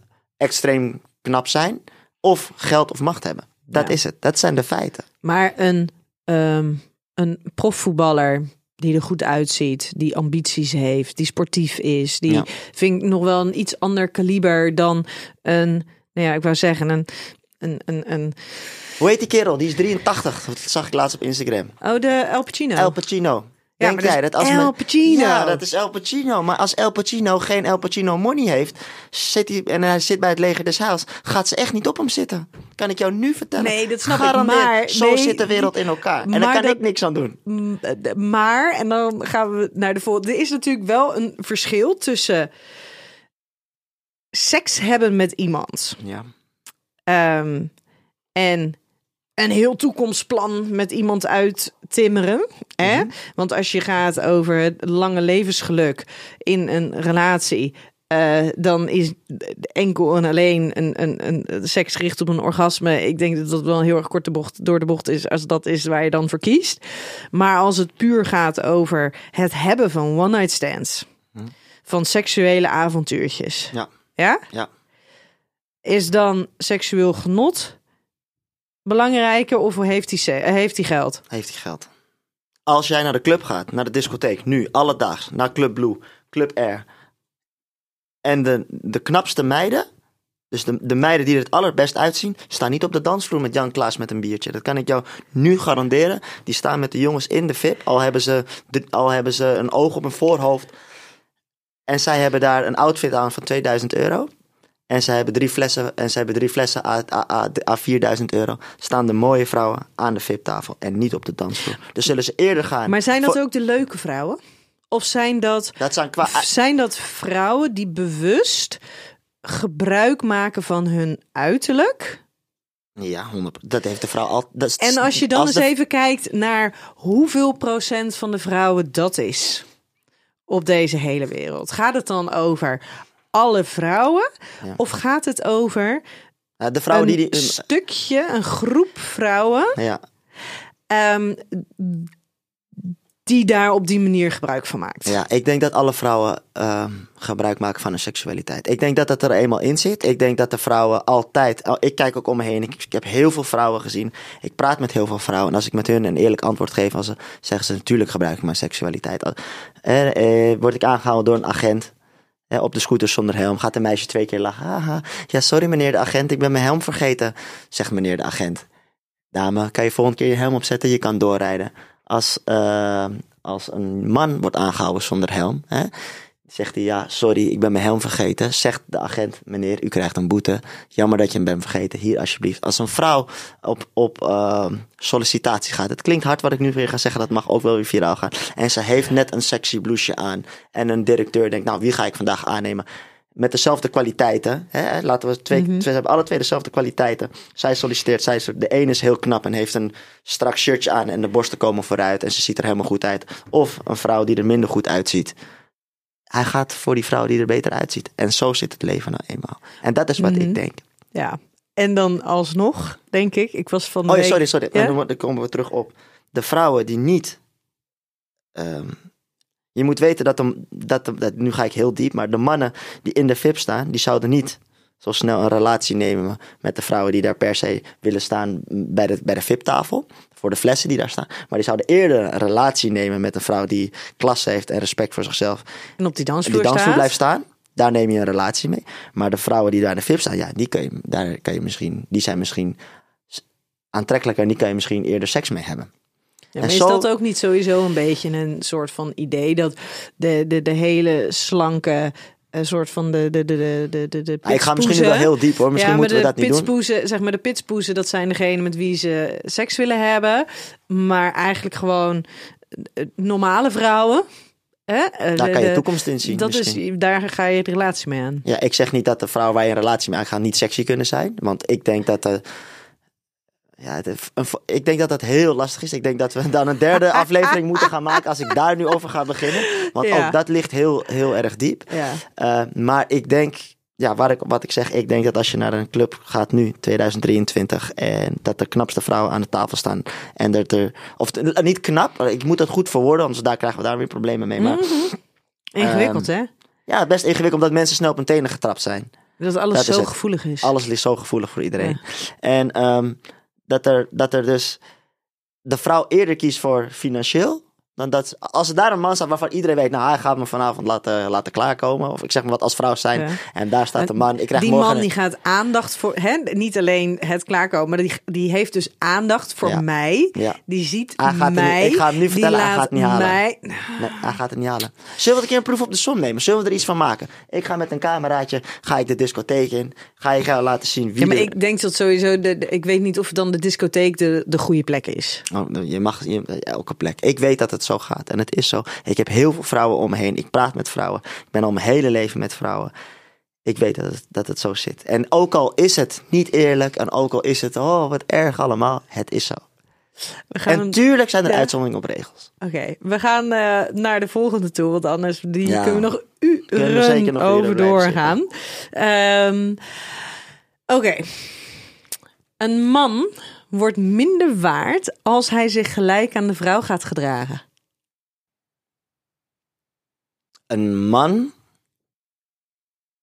extreem knap zijn, of geld of macht hebben. Dat Ja. is het. Dat zijn de feiten. Maar een, ehm, een profvoetballer die er goed uitziet, die ambities heeft, die sportief is, die Ja. vind ik nog wel een iets ander kaliber dan een, nou ja, ik wou zeggen, een, een, een, een Hoe heet die kerel? Die is 83. Dat zag ik laatst op Instagram. oh, de El Pacino. El Pacino. Ja, Denk maar dat jij dat als El men- Pacino. Ja, dat is El Pacino. Maar als El Pacino geen El Pacino money heeft, zit hij, en hij zit bij het leger des Heils, gaat ze echt niet op hem zitten. Kan ik jou nu vertellen. Nee, dat snap ik, Garandeerd. maar- Zo nee, zit de wereld in elkaar. En daar kan dat- ik niks aan doen. Mm, eh, Maar, en dan gaan we naar de volgende. Er is natuurlijk wel een verschil tussen seks hebben met iemand Ja. ehm, en een heel toekomstplan met iemand uittimmeren. Hè? Want als je gaat over het lange levensgeluk in een relatie. eh, dan is enkel en alleen een, een, een seks gericht op een orgasme. Ik denk dat dat wel een heel erg korte bocht door de bocht is. Als dat is waar je dan voor kiest. Maar als het puur gaat over het hebben van one-night stands. Van seksuele avontuurtjes. Ja. Ja? Ja. Is dan seksueel genot belangrijker of heeft hij, heeft hij geld? Heeft hij geld. Als jij naar de club gaat, naar de discotheek, nu, alledaags, naar Club Blue, Club Air. En de, de knapste meiden, dus de, de meiden die er het allerbest uitzien, staan niet op de dansvloer met Jan Klaas met een biertje. Dat kan ik jou nu garanderen. Die staan met de jongens in de VIP, al hebben ze, de, al hebben ze een oog op een voorhoofd. En zij hebben daar een outfit aan van 2000 euro. En zij hebben drie flessen, en zij hebben drie flessen à, à, à, à 4000 euro. Staan de mooie vrouwen aan de VIP-tafel en niet op de dansvloer. Dus zullen ze eerder gaan. Maar zijn dat ook de leuke vrouwen? Of zijn dat, Dat zijn qua. zijn dat vrouwen die bewust gebruik maken van hun uiterlijk? Ja, 100. Dat heeft de vrouw al. Dat En als je dan eens de- even kijkt naar hoeveel procent van de vrouwen dat is op deze hele wereld. Gaat het dan over alle vrouwen? Ja. Of gaat het over de vrouw een die. die stukje, een groep vrouwen ja, ehm, die daar op die manier gebruik van maakt? ja, ik denk dat alle vrouwen ehm, gebruik maken van hun seksualiteit. Ik denk dat dat er eenmaal in zit. Ik denk dat de vrouwen altijd. al- Ik kijk ook om me heen. Ik, ik heb heel veel vrouwen gezien. Ik praat met heel veel vrouwen. En als ik met hun een eerlijk antwoord geef, als ze, zeggen ze natuurlijk gebruik ik mijn seksualiteit. Al- Eh, eh, word ik aangehouden door een agent. Op de scooter zonder helm. Gaat een meisje twee keer lachen. Haha. Ja, sorry meneer de agent, ik ben mijn helm vergeten. Zegt meneer de agent. Dame, kan je volgende keer je helm opzetten? Je kan doorrijden. Als, eh, als een man wordt aangehouden zonder helm, hè, zegt hij ja, sorry, ik ben mijn helm vergeten. Zegt de agent, meneer, u krijgt een boete. Jammer dat je hem bent vergeten. Hier alsjeblieft. Als een vrouw op, op eh, sollicitatie gaat, het klinkt hard wat ik nu weer ga zeggen, dat mag ook wel weer viraal gaan. En ze heeft net een sexy blouseje aan. En een directeur denkt, nou, wie ga ik vandaag aannemen? met dezelfde kwaliteiten. Hè? Laten we twee, Mhm. ze hebben alle twee dezelfde kwaliteiten. Zij solliciteert, zij is, de ene is heel knap en heeft een strak shirtje aan en de borsten komen vooruit en ze ziet er helemaal goed uit. Of een vrouw die er minder goed uitziet. Hij gaat voor die vrouw die er beter uitziet. En zo zit het leven nou eenmaal. En dat is wat Mhm. ik denk. Ja. En dan alsnog, denk ik, ik was van Oh week- sorry, sorry. Ja? Dan, dan komen we terug op. De vrouwen die niet. ehm, je moet weten dat, de, dat, de- dat. Nu ga ik heel diep, maar de mannen die in de VIP staan, die zouden niet zo snel een relatie nemen met de vrouwen die daar per se willen staan bij de, bij de VIP-tafel. Voor de flessen die daar staan. Maar die zouden eerder een relatie nemen met een vrouw die klasse heeft en respect voor zichzelf. En op die dansvloer, die dansvloer blijft staan. Daar neem je een relatie mee. Maar de vrouwen die daar in de VIP staan, ja, die, kun je, daar kan je misschien, die zijn misschien aantrekkelijker en die kan je misschien eerder seks mee hebben. Ja, maar zo- is dat ook niet sowieso een beetje een soort van idee dat de, de, de hele slanke een soort van de de de de de Ah, ik ga misschien nu wel heel diep hoor. Misschien ja, moeten we de dat niet doen. zeg maar de pitspoezen, dat zijn degenen met wie ze seks willen hebben, maar eigenlijk gewoon eh, normale vrouwen. Hè? Eh, Daar de- kan je de- toekomst in zien. Dat misschien. is, daar ga je de relatie mee aan. Ja, ik zeg niet dat de vrouw waar je een relatie mee aangaat niet sexy kunnen zijn. Want ik denk dat... de ja, een- ik denk dat dat heel lastig is. Ik denk dat we dan een derde aflevering moeten gaan maken als ik daar nu over ga beginnen. Want Ja. ook dat ligt heel, heel erg diep. Ja. Eh, maar ik denk ja, waar ik, wat ik zeg, ik denk dat als je naar een club gaat nu, 2023, en dat de knapste vrouwen aan de tafel staan. En dat er, of t- niet knap, ik moet dat goed verwoorden, anders daar krijgen we daar weer problemen mee. Maar Ingewikkeld, hè? ja, best ingewikkeld omdat mensen snel op hun tenen getrapt zijn. Dat alles dat zo gevoelig is. Alles ligt zo gevoelig voor iedereen. En ehm, dat, er, dat er dus de vrouw eerder kiest voor financieel. Dan dat, als er daar een man staat waarvan iedereen weet, nou hij gaat me vanavond laten, laten klaarkomen. Of ik zeg maar wat als vrouw zijn. Ja. En daar staat een man. Ik krijg die morgen man een- die gaat aandacht voor, hè, niet alleen het klaarkomen, maar die, die heeft dus aandacht voor Ja. mij. Ja. Die ziet Hij gaat het mij. niet- ik ga hem nu vertellen, hij gaat het niet halen. Mij, Nee, hij gaat het niet halen. Zullen we een keer een proef op de som nemen? Zullen we er iets van maken? Ik ga met een cameraatje, ga ik de discotheek in. Ga je gaan laten zien wie ja, maar er- ik denk dat sowieso, de, de- ik weet niet of dan de discotheek de, de goede plek is. Oh, je mag je, elke plek. Ik weet dat het zo gaat en het is zo. Ik heb heel veel vrouwen om me heen. Ik praat met vrouwen. Ik ben al mijn hele leven met vrouwen. Ik weet dat het, dat het zo zit. En ook al is het niet eerlijk en ook al is het, oh wat erg allemaal, het is zo. We gaan En tuurlijk zijn er Ja. uitzonderingen op regels. Oké, we gaan eh, naar de volgende toe, want anders die Ja. kunnen we nog uren over doorgaan. Ehm, Oké, een man wordt minder waard als hij zich gelijk aan de vrouw gaat gedragen. Een man,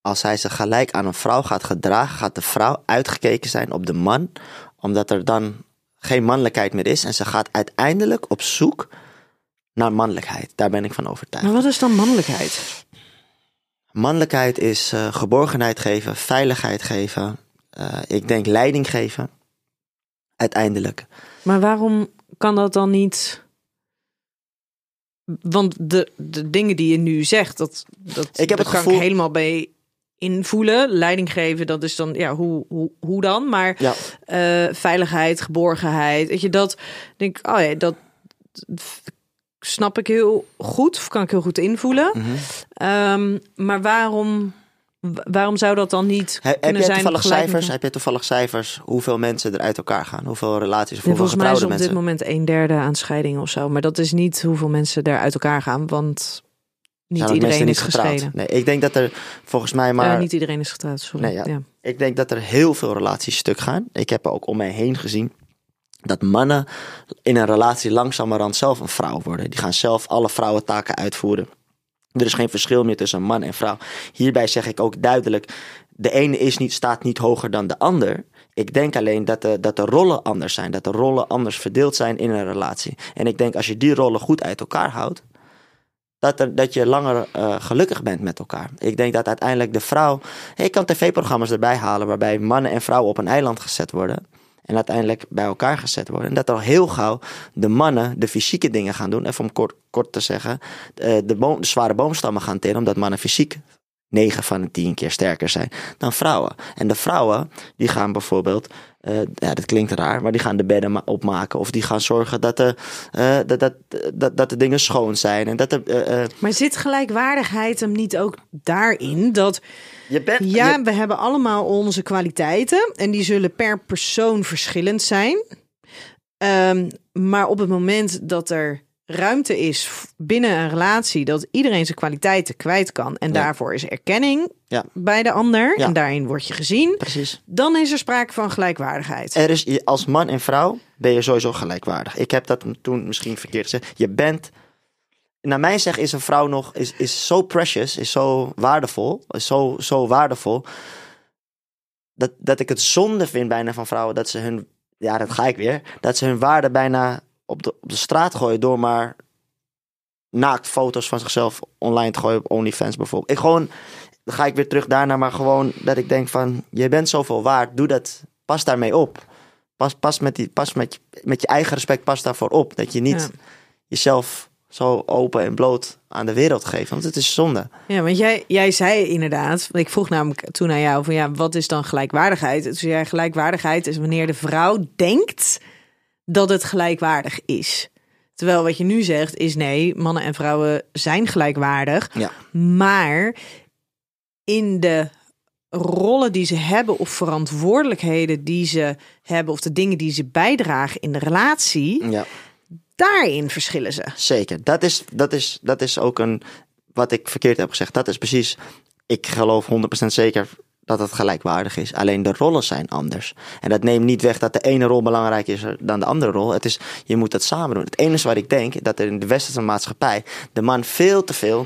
als hij zich gelijk aan een vrouw gaat gedragen, gaat de vrouw uitgekeken zijn op de man, omdat er dan geen mannelijkheid meer is. En ze gaat uiteindelijk op zoek naar mannelijkheid. Daar ben ik van overtuigd. Maar wat is dan mannelijkheid? Mannelijkheid is eh, geborgenheid geven, veiligheid geven. eh, ik denk leiding geven. Uiteindelijk. Maar waarom kan dat dan niet? Want de, de dingen die je nu zegt, dat, dat, Ik heb dat het kan gevoel- ik helemaal bij invoelen. Leiding geven, dat is dan, ja, hoe, hoe, hoe dan? Maar Ja, eh, veiligheid, geborgenheid, weet je, dat denk ik, oh ja, dat snap ik heel goed, of kan ik heel goed invoelen. mhm. Ehm, maar waarom, wa- waarom zou dat dan niet He- heb jij zijn? toevallig cijfers? Heb je toevallig cijfers hoeveel mensen er uit elkaar gaan? Hoeveel relaties of hoeveel volgens mij is op dit mensen? moment een derde aan scheidingen of zo. Maar dat is niet hoeveel mensen er uit elkaar gaan, want niet iedereen mensen is getrouwd? gescheiden. Nee, ik denk dat er volgens mij maar Ja, niet iedereen is getrouwd, sorry. Nee, ja. ja. Ik denk dat er heel veel relaties stuk gaan. Ik heb ook om mij heen gezien dat mannen in een relatie langzamerhand zelf een vrouw worden. Die gaan zelf alle vrouwentaken uitvoeren. Er is geen verschil meer tussen man en vrouw. Hierbij zeg ik ook duidelijk: de ene is niet, staat niet hoger dan de ander. Ik denk alleen dat de, dat de rollen anders zijn. Dat de rollen anders verdeeld zijn in een relatie. En ik denk als je die rollen goed uit elkaar houdt. Dat, er, dat je langer eh, gelukkig bent met elkaar. Ik denk dat uiteindelijk de vrouw. Ik kan tv-programma's erbij halen waarbij mannen en vrouwen op een eiland gezet worden. En uiteindelijk bij elkaar gezet worden. En dat al heel gauw de mannen de fysieke dingen gaan doen. Even om kort, kort te zeggen. eh, De, de zware boomstammen gaan telen. Omdat mannen fysiek 9 van de 10 keer sterker zijn dan vrouwen. En de vrouwen die gaan bijvoorbeeld. Eh, ja, dat klinkt raar, maar die gaan de bedden ma- opmaken. Of die gaan zorgen dat de, eh, dat, dat, dat, dat de dingen schoon zijn. En dat er. eh, eh, Maar zit gelijkwaardigheid hem niet ook daarin dat je bent. ja, je- we hebben allemaal onze kwaliteiten en die zullen per persoon verschillend zijn. Ehm, maar op het moment dat er ruimte is binnen een relatie dat iedereen zijn kwaliteiten kwijt kan en Ja. daarvoor is erkenning Ja. bij de ander Ja. en daarin word je gezien, Precies. dan is er sprake van gelijkwaardigheid. Er is, als man en vrouw ben je sowieso gelijkwaardig. Ik heb dat toen misschien verkeerd gezegd. Je bent, naar mijn zeg is een vrouw nog, is, is zo precious, is zo waardevol, is zo, zo waardevol, dat, dat ik het zonde vind bijna van vrouwen dat ze hun, ja dat ga ik weer, dat ze hun waarde bijna op de, op de straat gooien door maar naakt foto's van zichzelf online te gooien op OnlyFans bijvoorbeeld. Ik gewoon, dan ga ik weer terug daarna, maar gewoon dat ik denk van, je bent zoveel waard, doe dat, pas daarmee op. Pas, pas, met, die, pas met, je, met je eigen respect, pas daarvoor op. Dat je niet Ja. jezelf zo open en bloot aan de wereld geeft, want het is zonde. Ja, want jij, jij zei inderdaad, ik vroeg namelijk toen aan jou van ja, wat is dan gelijkwaardigheid? Toen zei jij gelijkwaardigheid is wanneer de vrouw denkt dat het gelijkwaardig is. Terwijl wat je nu zegt is nee, mannen en vrouwen zijn gelijkwaardig, Ja. maar in de rollen die ze hebben of verantwoordelijkheden die ze hebben of de dingen die ze bijdragen in de relatie, Ja. daarin verschillen ze. Zeker. Dat is, dat, is, dat is ook een. Wat ik verkeerd heb gezegd. Dat is precies. ik geloof 100% zeker dat het gelijkwaardig is. Alleen de rollen zijn anders. En dat neemt niet weg dat de ene rol belangrijker is dan de andere rol. Het is, je moet dat samen doen. Het enige wat ik denk, dat er in de westerse maatschappij de man veel te veel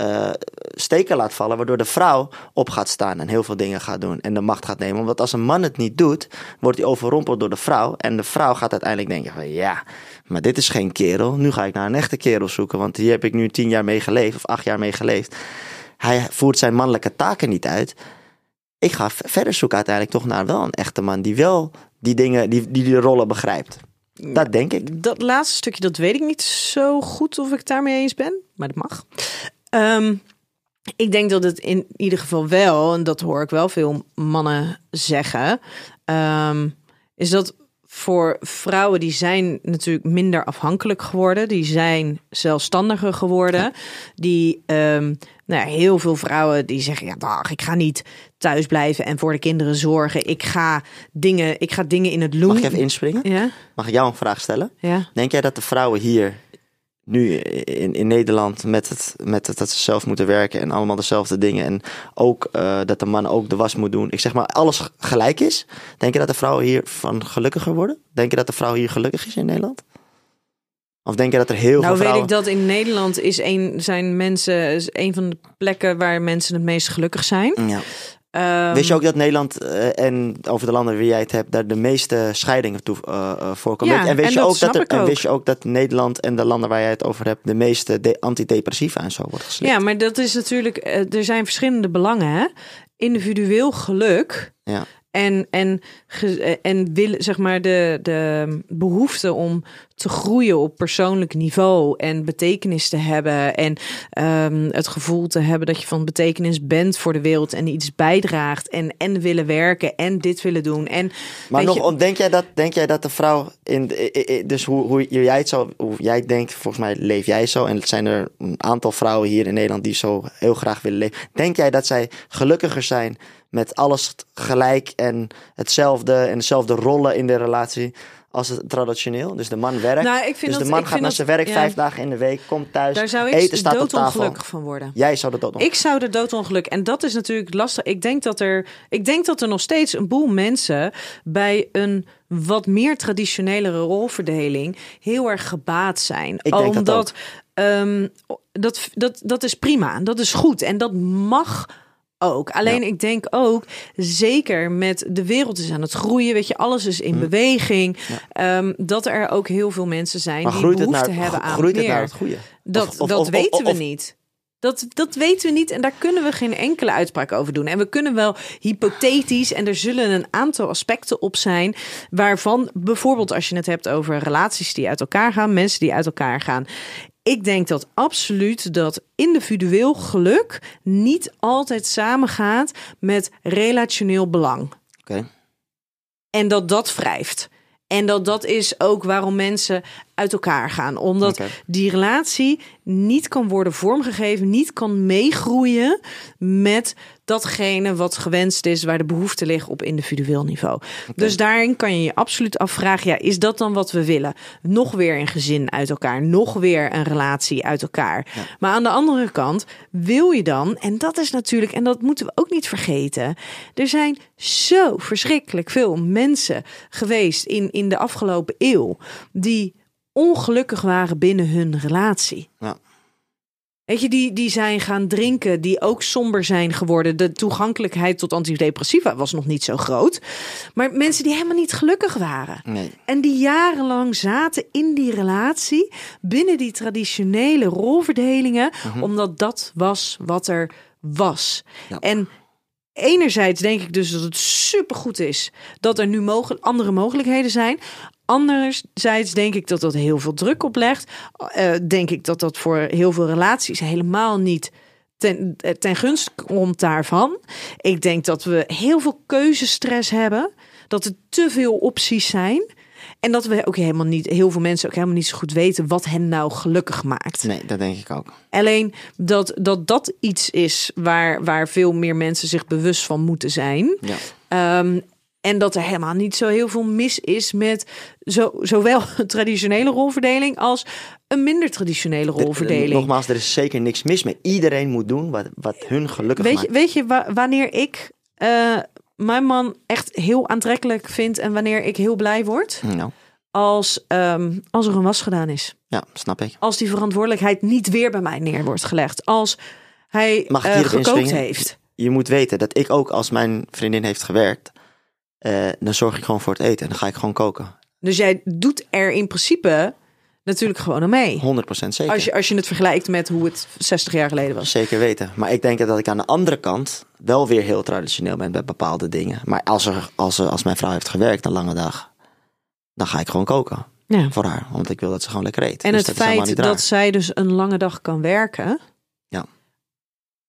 uh, steken laat vallen, waardoor de vrouw op gaat staan en heel veel dingen gaat doen en de macht gaat nemen. Want als een man het niet doet, wordt hij overrompeld door de vrouw. En de vrouw gaat uiteindelijk denken van ja, maar dit is geen kerel. Nu ga ik naar een echte kerel zoeken, want hier heb ik nu tien jaar mee geleefd of acht jaar mee geleefd. Hij voert zijn mannelijke taken niet uit. Ik ga verder zoeken uiteindelijk toch naar wel een echte man die wel die dingen, die, die de rollen begrijpt. Dat denk ik. Dat laatste stukje, dat weet ik niet zo goed of ik daarmee eens ben. Maar dat mag. Ehm, ik denk dat het in ieder geval wel, en dat hoor ik wel veel mannen zeggen, um, is dat voor vrouwen die zijn natuurlijk minder afhankelijk geworden, die zijn zelfstandiger geworden, die um, nou, heel veel vrouwen die zeggen ja, dag, ik ga niet thuis blijven en voor de kinderen zorgen. Ik ga dingen, ik ga dingen in het loon. Mag ik even inspringen? Ja. Mag ik jou een vraag stellen? Ja. Denk jij dat de vrouwen hier nu in, in Nederland met het, met het dat ze zelf moeten werken en allemaal dezelfde dingen. En ook uh, dat de man ook de was moet doen. Ik zeg maar, alles gelijk is. Denk je dat de vrouwen hier van gelukkiger worden? Denk je dat de vrouw hier gelukkig is in Nederland? Of denk je dat er heel nou, veel vrouwen... weet ik dat in Nederland is een, zijn mensen is een van de plekken waar mensen het meest gelukkig zijn. Ja. Um, Weet je ook dat Nederland uh, en over de landen waar jij het hebt, daar de meeste scheidingen toe uh, voorkomen? Ja, en, weet en je dat ook dat er, en ook. wist je ook dat Nederland en de landen waar jij het over hebt, de meeste de antidepressiva en zo wordt geslikt? Ja, maar dat is natuurlijk, uh, er zijn verschillende belangen. Hè? Individueel geluk Ja. En, en, en willen, zeg maar, de, de behoefte om te groeien op persoonlijk niveau en betekenis te hebben en ehm, het gevoel te hebben dat je van betekenis bent voor de wereld en iets bijdraagt en, en willen werken en dit willen doen. En Maar nog, je- denk jij dat, denk jij dat de vrouw in, dus hoe, hoe jij het zo, hoe jij denkt, volgens mij leef jij zo en het zijn er een aantal vrouwen hier in Nederland die zo heel graag willen leven. Denk jij dat zij gelukkiger zijn met alles gelijk en hetzelfde en dezelfde rollen in de relatie als het traditioneel? Dus de man werkt, Nou, ik vind dus dat- de man gaat naar zijn werk ja. vijf dagen in de week, komt thuis, daar zou ik eten staat op tafel. doodongelukkig van worden. Jij zou de dood Ik zou de doodongeluk. En dat is natuurlijk lastig. Ik denk dat er, ik denk dat er nog steeds een boel mensen bij een wat meer traditionelere rolverdeling heel erg gebaat zijn. Ik denk dat Omdat ehm, dat, dat, dat is prima. Dat is goed. En dat mag ook. Alleen Ja. ik denk ook, zeker met de wereld is aan het groeien, weet je, alles is in beweging, ehm, dat er ook heel veel mensen zijn Hm. Maar die het, behoefte naar, hebben aan groeit het meer. naar het goede? Dat, Of- of- dat of- weten we niet. Dat, dat weten we niet en daar kunnen we geen enkele uitspraak over doen. En we kunnen wel hypothetisch, en er zullen een aantal aspecten op zijn, waarvan bijvoorbeeld als je het hebt over relaties die uit elkaar gaan, mensen die uit elkaar gaan. Ik denk dat absoluut dat individueel geluk niet altijd samengaat met relationeel belang. Oké. En dat dat wrijft. En dat dat is ook waarom mensen uit elkaar gaan. Omdat die relatie niet kan worden vormgegeven, niet kan meegroeien met datgene wat gewenst is, waar de behoefte ligt op individueel niveau. Dus daarin kan je je absoluut afvragen: ja, is dat dan wat we willen? Nog weer een gezin uit elkaar, nog weer een relatie uit elkaar. Maar aan de andere kant wil je dan, en dat is natuurlijk, en dat moeten we ook niet vergeten, er zijn zo verschrikkelijk veel mensen geweest in, in de afgelopen eeuw die ongelukkig waren binnen hun relatie. Ja. Weet je, die, die zijn gaan drinken, die ook somber zijn geworden. De toegankelijkheid tot antidepressiva was nog niet zo groot. Maar mensen die helemaal niet gelukkig waren. Nee. En die jarenlang zaten in die relatie, binnen die traditionele rolverdelingen, omdat dat was wat er was. Ja. En enerzijds denk ik dus dat het supergoed is dat er nu andere mogelijkheden zijn. Anderzijds denk ik dat dat heel veel druk oplegt. Eh denk ik dat dat voor heel veel relaties helemaal niet ten, eh, ten gunste komt daarvan. Ik denk dat we heel veel keuzestress hebben. Dat er te veel opties zijn. En dat we ook helemaal niet, heel veel mensen ook helemaal niet zo goed weten wat hen nou gelukkig maakt. nee, dat denk ik ook. Alleen dat dat, dat iets is waar, waar veel meer mensen zich bewust van moeten zijn. Ja. Ehm, en dat er helemaal niet zo heel veel mis is met zo, zowel traditionele rolverdeling als een minder traditionele De- rolverdeling. Nogmaals, er is zeker niks mis mee. Iedereen moet doen wat, wat hun gelukkig Weet maakt. je, weet je wa- wanneer ik eh, mijn man echt heel aantrekkelijk vind en wanneer ik heel blij word? Nou, Als, ehm, als er een was gedaan is. ja, snap ik. Als die verantwoordelijkheid niet weer bij mij neer wordt gelegd. Als hij Mag ik eh, gekookt heeft. Je moet weten dat ik ook als mijn vriendin heeft gewerkt, eh, dan zorg ik gewoon voor het eten. En dan ga ik gewoon koken. Dus jij doet er in principe natuurlijk gewoon aan mee. 100% zeker. Als je, als je het vergelijkt met hoe het 60 jaar geleden was. Zeker weten. Maar ik denk dat ik aan de andere kant wel weer heel traditioneel ben bij bepaalde dingen. Maar als, er, als, er, als mijn vrouw heeft gewerkt een lange dag, dan ga ik gewoon koken Ja. voor haar. Want ik wil dat ze gewoon lekker eet. En Dus het dat feit dat zij dus een lange dag kan werken, Ja.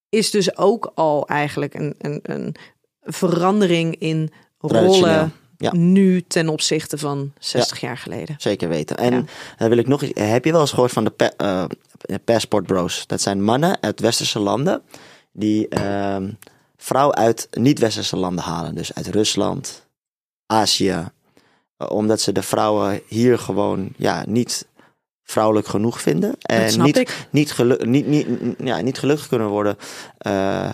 is dus ook al eigenlijk een, een, een verandering in rollen ja. nu ten opzichte van 60 jaar geleden. Zeker weten. En Ja. dan wil ik nog iets. Heb je wel eens gehoord van de pa- eh, passport bros? Dat zijn mannen uit westerse landen die ehm vrouwen uit niet-westerse landen halen. Dus uit Rusland, Azië. Eh, omdat ze de vrouwen hier gewoon ja, niet vrouwelijk genoeg vinden. En niet. Niet, niet, niet, ja, niet gelukkig kunnen worden eh,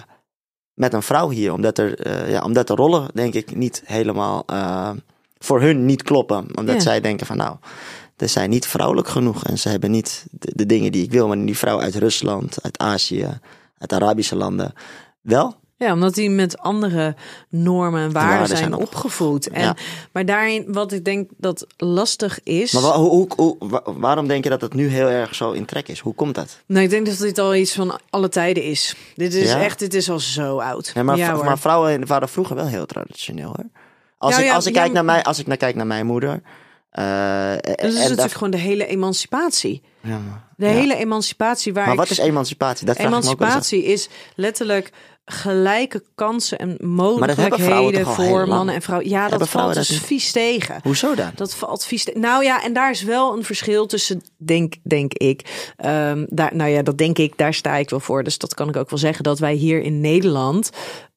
met een vrouw hier. Omdat, er, eh, ja, omdat de rollen, denk ik, niet helemaal eh, voor hun niet kloppen. Omdat Ja. zij denken van nou, ze zijn niet vrouwelijk genoeg. En ze hebben niet de, de dingen die ik wil. Maar die vrouw uit Rusland, uit Azië, uit Arabische landen wel. Ja, omdat die met andere normen en waarden, waarden zijn, zijn op- opgevoed. En, Ja. Maar daarin, wat ik denk dat lastig is. Maar wa- hoe, hoe, hoe- wa- waarom denk je dat het nu heel erg zo in trek is? Hoe komt dat? Nee, ik denk dat dit al iets van alle tijden is. Dit is Ja? echt, dit is al zo oud. Ja, maar, ja, maar vrouwen waren vroeger wel heel traditioneel hoor. Als Nou ik, als ik kijk naar mij, als ik naar kijk naar mijn moeder. eh, Dus het is natuurlijk dat- gewoon de hele emancipatie. ja, De hele emancipatie waar Maar ik... wat is emancipatie? Dat vraag ik me ook wel eens af. Emancipatie is letterlijk gelijke kansen en mogelijkheden voor mannen en vrouwen. Ja, dat valt dus dat vies tegen. Hoezo dan? Dat valt vies. te- Nou ja, en daar is wel een verschil tussen, denk, denk ik. Ehm, daar, nou ja, dat denk ik, daar sta ik wel voor. Dus dat kan ik ook wel zeggen. Dat wij hier in Nederland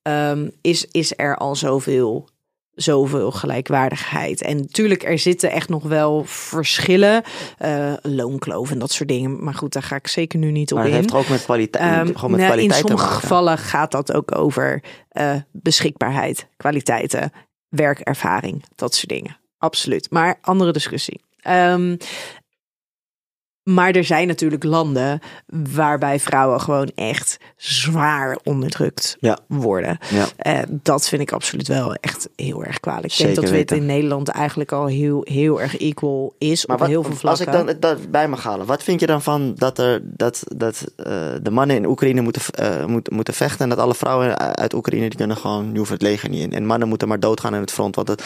ehm, is, is er al zoveel. Zoveel gelijkwaardigheid. En natuurlijk, er zitten echt nog wel verschillen. eh loonkloof en dat soort dingen. Maar goed, daar ga ik zeker nu niet op Maar het in. heeft toch ook met kwaliteit, Ehm, gewoon met nou, in kwaliteit te sommige gevallen gaat dat ook over eh, beschikbaarheid, kwaliteiten, werkervaring, dat soort dingen. Absoluut. Maar andere discussie. Ehm, maar er zijn natuurlijk landen waarbij vrouwen gewoon echt zwaar onderdrukt Ja. worden. Ja. Eh, dat vind ik absoluut wel echt heel erg kwalijk. Ik Zeker denk dat we het in Nederland eigenlijk al heel, heel erg equal is Maar op wat, heel veel als vlakken. ik dan dat bij mag halen, wat vind je dan van dat, er, dat, dat eh, de mannen in Oekraïne moeten, eh, moeten, moeten vechten en dat alle vrouwen uit Oekraïne die kunnen gewoon, hoeven het leger niet in. En mannen moeten maar doodgaan in het front, want de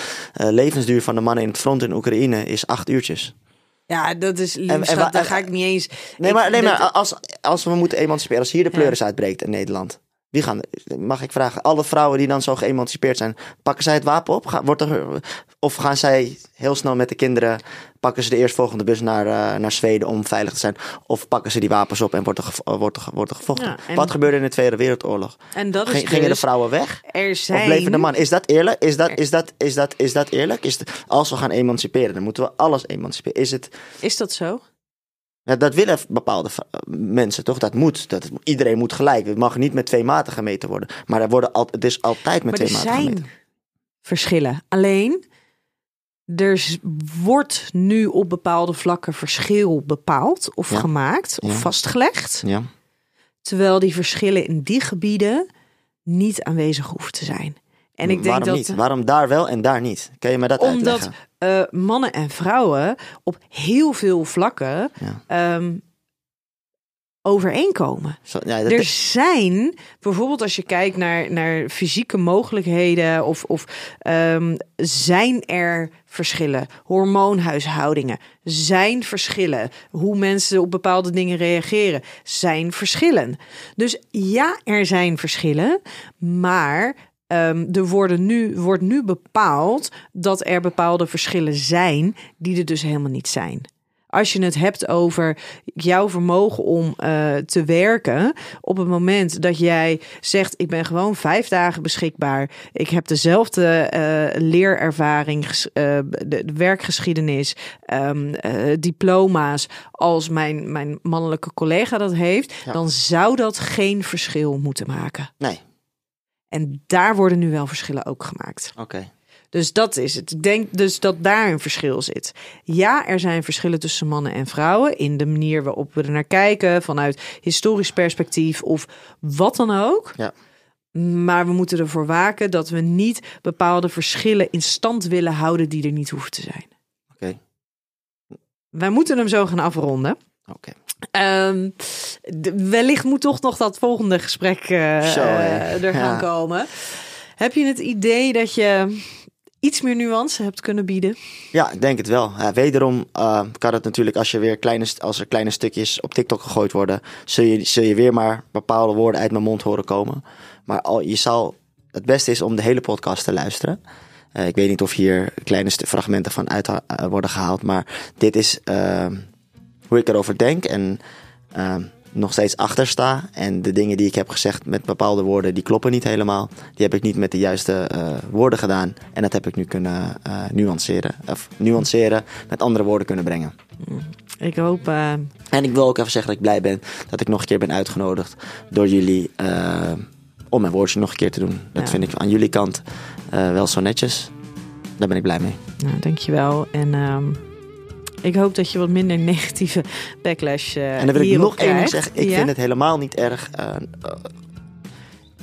levensduur van de mannen in het front in Oekraïne is acht uurtjes. Ja, dat is lief. en daar ga ik niet eens. Nee, maar, nee, maar als, als we moeten emanciperen, als hier de pleuris uitbreekt in Nederland. Wie gaan, mag ik vragen, alle vrouwen die dan zo geëmancipeerd zijn, pakken zij het wapen op? Ga- wordt er, of gaan zij heel snel met de kinderen, pakken ze de eerstvolgende bus naar, eh, naar Zweden om veilig te zijn? Of pakken ze die wapens op en wordt er, gevo- wordt er, wordt er gevochten? Ja, en- Wat gebeurde in de Tweede Wereldoorlog? En dat is Ging- Gingen de dus- vrouwen weg? Er Of zijn. bleven de man? Is dat eerlijk? Is dat, is dat, is dat, is dat eerlijk? Is als we gaan emanciperen, dan moeten we alles emanciperen. Is het, Is dat zo? Ja, dat willen bepaalde mensen toch? Dat moet. Dat, iedereen moet gelijk. Het mag niet met twee maten gemeten worden. Maar er worden al, het is altijd met maar er twee maten zijn gemeten. verschillen. Alleen, er wordt nu op bepaalde vlakken verschil bepaald of Ja. gemaakt of Ja. vastgelegd. Ja. Terwijl die verschillen in die gebieden niet aanwezig hoeven te zijn. En ik denk Waarom dat. niet? Waarom daar wel en daar niet? Kan je me dat Omdat uitleggen? eh, mannen en vrouwen op heel veel vlakken Ja. ehm, overeenkomen. Zo, ja, dat, Er zijn, bijvoorbeeld als je kijkt naar, naar fysieke mogelijkheden, of, of ehm, zijn er verschillen? Hormoonhuishoudingen zijn verschillen. Hoe mensen op bepaalde dingen reageren zijn verschillen. Dus ja, er zijn verschillen, maar ehm, er worden nu, wordt nu bepaald dat er bepaalde verschillen zijn die er dus helemaal niet zijn. Als je het hebt over jouw vermogen om uh, te werken. Op het moment dat jij zegt: Ik ben gewoon vijf dagen beschikbaar. Ik heb dezelfde uh, leerervaring, uh, de, werkgeschiedenis, um, diploma's als mijn, mijn mannelijke collega dat heeft. Ja. Dan zou dat geen verschil moeten maken. Nee. En daar worden nu wel verschillen ook gemaakt. Oké. Dus dat is het. Ik denk dus dat daar een verschil zit. Ja, er zijn verschillen tussen mannen en vrouwen in de manier waarop we er naar kijken, vanuit historisch perspectief of wat dan ook. Ja. Maar we moeten ervoor waken dat we niet bepaalde verschillen in stand willen houden die er niet hoeven te zijn. Oké. Wij moeten hem zo gaan afronden. Oké. Um, wellicht moet toch nog dat volgende gesprek uh, zo, uh, er gaan ja. komen. Heb je het idee dat je iets meer nuance hebt kunnen bieden? Ja, ik denk het wel. Ja, wederom uh, kan het natuurlijk als, je weer kleine, als er kleine stukjes op TikTok gegooid worden, zul je, zul je weer maar bepaalde woorden uit mijn mond horen komen. Maar al, je zal, het beste is om de hele podcast te luisteren. Uh, ik weet niet of hier kleine fragmenten van uit worden gehaald, maar dit is hoe ik erover denk en nog steeds achter sta. En de dingen die ik heb gezegd met bepaalde woorden, die kloppen niet helemaal. Die heb ik niet met de juiste uh, woorden gedaan. En dat heb ik nu kunnen uh, nuanceren. Of nuanceren, met andere woorden kunnen brengen. Ik hoop. Uh... En ik wil ook even zeggen dat ik blij ben dat ik nog een keer ben uitgenodigd door jullie. om mijn woordje nog een keer te doen. Dat ja. vind ik aan jullie kant wel zo netjes. Daar ben ik blij mee. Nou, dankjewel. En. Um ik hoop dat je wat minder negatieve backlash uh, En dan wil ik nog één ding zeggen. Ik ja? vind het helemaal niet erg. Uh, uh,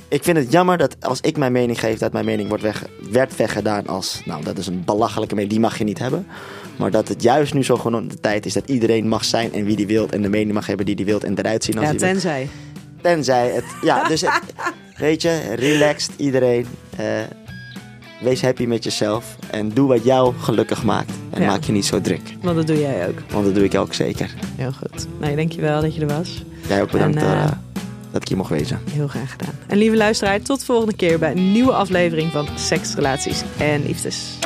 ik vind het jammer dat als ik mijn mening geef, dat mijn mening wordt weg, werd weggedaan als... Nou, dat is een belachelijke mening, die mag je niet hebben. Maar dat het juist nu zo gewoon de tijd is dat iedereen mag zijn en wie die wilt. En de mening mag hebben die die wilt en eruit zien als ja, die tenzij. Tenzij. Het, ja, dus het, weet je, relaxed iedereen. Wees happy met jezelf en doe wat jou gelukkig maakt. En ja. maak je niet zo druk. Want dat doe jij ook. Want dat doe ik ook zeker. Heel goed. Nee, dankjewel dat je er was. Jij ook bedankt en, uh, dat ik hier mocht wezen. Heel graag gedaan. En lieve luisteraar, tot de volgende keer bij een nieuwe aflevering van Seks, Relaties en Liefdes.